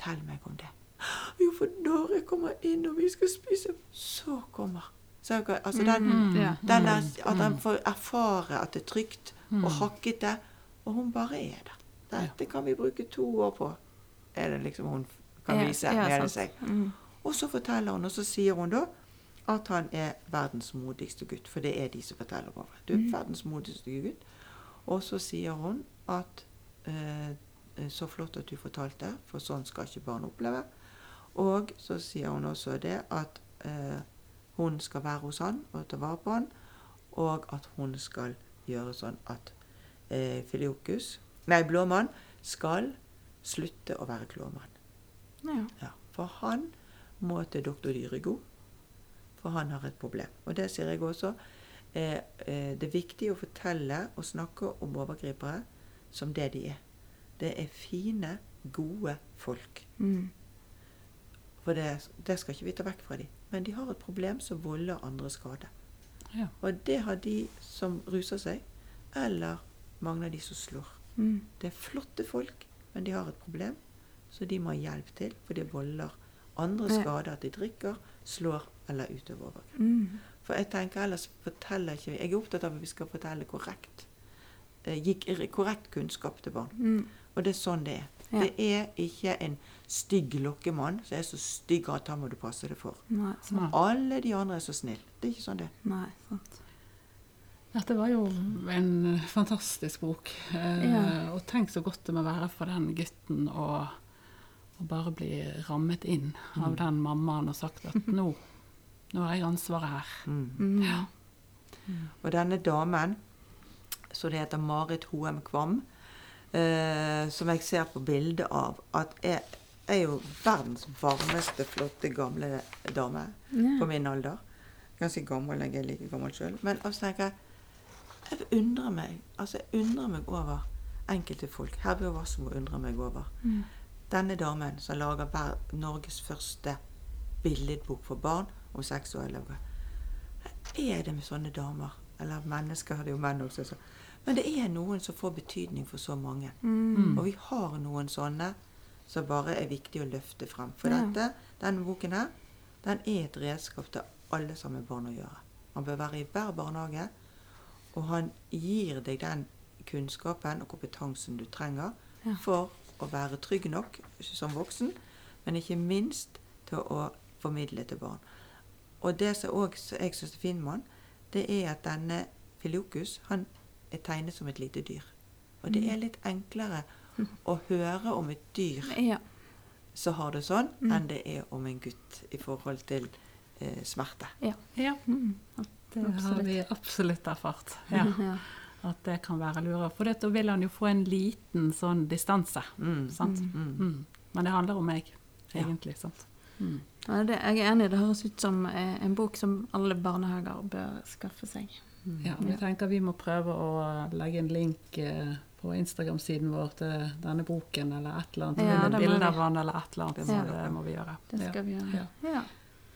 Fortell meg om det. Jo, for når jeg kommer inn og vi skal spise, så kommer så, Altså den,
Mm, ja.
den der,
Mm,
at han
mm.
får erfare at det er trygt og
Mm.
hakkete, Og hun bare er der. Dette kan vi bruke to år på, er det liksom hun kan
Ja,
vise
ja,
med seg.
Mm.
Og så forteller hun, og så sier hun da at han er verdens modigste gutt. For det er de som forteller over. Du er verdens modigste gutt. Og så sier hun at eh, så flott at du fortalte, for sånn skal ikke barn oppleve. Og så sier hun også det at eh, hun skal være hos han og ta vare på han, og at hun skal gjøre sånn at eh, Filiokus, nei, Blåmann, skal slutte å være klåmann.
Ja.
Ja, for han må til doktor Dyrego, for han har et problem. Og det sier jeg også. Eh, eh, det er viktig å fortelle og snakke om overgripere som det de er. Det er fine, gode folk.
Mm.
For det, det skal ikke vi ta vekk fra dem. Men de har et problem som volder andre skade.
Ja.
Og det har de som ruser seg, eller mange av de som slår.
Mm.
Det er flotte folk, men de har et problem, så de må ha hjelp til, for det volder andre skader at de drikker, slår eller utøver overgrep.
Mm.
For jeg tenker ellers forteller ikke Jeg er opptatt av at vi skal fortelle korrekt. eh, Gi korrekt kunnskap til barn.
Mm.
Og det er sånn det er.
Ja.
Det er ikke en stygg lokkemann som er så stygg at han må du passe deg for.
Nei.
Alle de andre er så snille. Det er ikke sånn det er.
Nei, sant.
Dette var jo en fantastisk bok. Eh,
Ja.
Og tenk så godt det må være for den gutten å, å bare bli rammet inn av
Mm.
den mammaen og sagt at nå, nå har jeg ansvaret her.
Mm.
Mm.
Og denne damen, som det heter Marit Hoem Kvam, eh, som jeg ser på bildet av, at jeg er jo verdens varmeste, flotte, gamle dame
Ja.
på min alder. Ganske gammel, jeg er like gammel sjøl. Men altså tenker jeg jeg undrer meg altså jeg undrer meg over enkelte folk. Herbjørg Wassmo undrer meg over.
Mm.
Denne damen som lager hver, Norges første billedbok for barn om seksuelle overgrep. Hva er det med sånne damer? Eller mennesker, det er jo menn også. Så. Men det er noen som får betydning for så mange.
Mm.
Og vi har noen sånne som bare er viktig å løfte frem. For
Ja.
dette, denne boken her, den er et redskap til alle med barn å gjøre. Han bør være i hver barnehage, og han gir deg den kunnskapen og kompetansen du trenger
Ja.
for å være trygg nok som voksen, men ikke minst til å formidle til barn. Og det som også jeg syns er fint med han, det er at denne Filiokus han er tegnet som et lite dyr. Og det er litt enklere å høre om et dyr
Ja.
som har det sånn,
Mm.
enn det er om en gutt i forhold til eh, smerte.
Ja.
Ja,
Mm.
det har vi absolutt erfart. Ja,
ja.
at det kan være lurere. For da vil han jo få en liten sånn distanse.
Mm.
Sant?
Mm.
Mm. Men det handler om meg,
Ja.
egentlig. sant? Mm.
Ja, det, jeg er enig. Det høres ut som eh, en bok som alle barnehager bør skaffe seg.
Ja, vi tenker vi må prøve å legge en link eh, på Instagram-siden vår til denne boken, eller et eller annet.
Ja,
med
det
bilde av han, eller et eller annet.
Må
det må vi gjøre.
Det
Ja.
skal vi gjøre.
Ja.
Ja.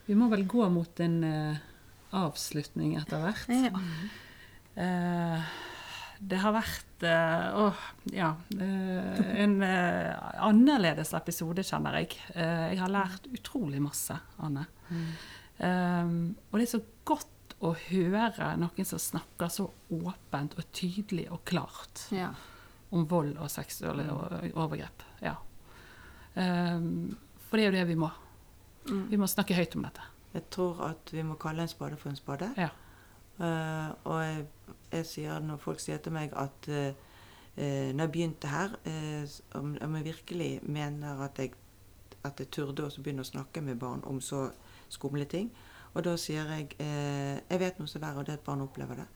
Vi må vel gå mot en uh, avslutning etter hvert.
Ja.
Uh, det har vært uh, oh, ja, en annerledes episode, kjenner jeg. Jeg har lært utrolig masse, Anne.
Mm.
Og det er så godt å høre noen som snakker så åpent og tydelig og klart
ja.
om vold og seksuelle overgrep. Ja. Um, for det er jo det vi må.
Mm.
Vi må snakke høyt om dette.
Jeg tror at vi må kalle en spade for en spade.
Ja.
Uh, og jeg, jeg sier når folk sier til meg at eh, eh, når jeg begynte her, uh, om, om jeg virkelig mener at jeg, at jeg turde også begynne å snakke med barn om så skumle ting. Og da sier jeg eh, Jeg vet noe som er verre, og det er at barn opplever det.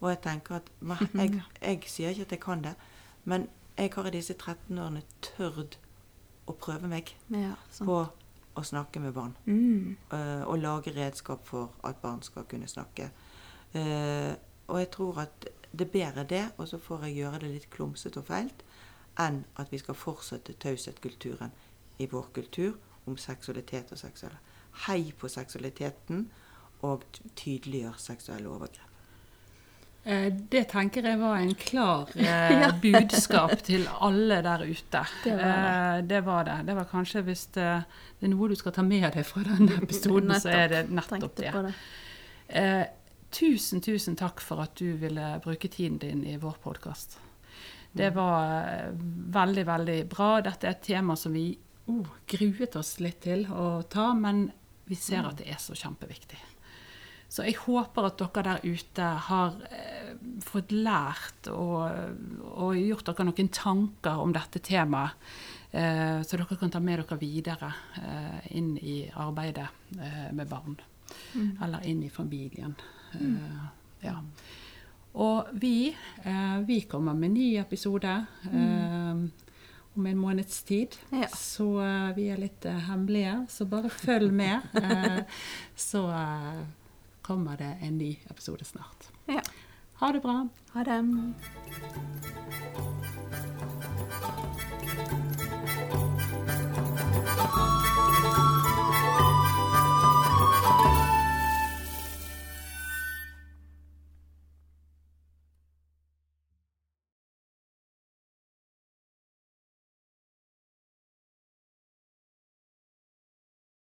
Og jeg tenker at jeg, jeg sier ikke at jeg kan det, men jeg har i disse 13 årene tørt å prøve meg
ja
på å snakke med barn.
Mm.
Uh, og lage redskap for at barn skal kunne snakke. Uh, og jeg tror at det er bedre det, og så får jeg gjøre det litt klumsete og feilt, enn at vi skal fortsette taushetskulturen i vår kultur om seksualitet og seksuelle. Hei på seksualiteten, og tydeliggjør seksuelle overgrep.
Eh, Det tenker jeg var en klar eh, budskap til alle der ute.
Det var det.
Eh, det var det. Det var kanskje hvis det, det er noe du skal ta med deg fra denne episoden, så er det nettopp det.
det.
Eh, tusen, tusen takk for at du ville bruke tiden din i vår podkast. Det var eh, veldig, veldig bra. Dette er et tema som vi oh, gruet oss litt til å ta, men vi ser at det er så kjempeviktig. Så jeg håper at dere der ute har eh, fått lært og, og gjort dere noen tanker om dette temaet. Eh, så dere kan ta med dere videre eh, inn i arbeidet eh, med barn. Eller inn i familien. Eh, ja. Og vi, eh, vi kommer med en ny episode eh, om en måneds tid.
Ja.
Så eh, vi er litt eh, hemmelige, så bare følg med. Eh, så kommer det en ny episode snart.
Ja.
Ha det bra.
Ha det.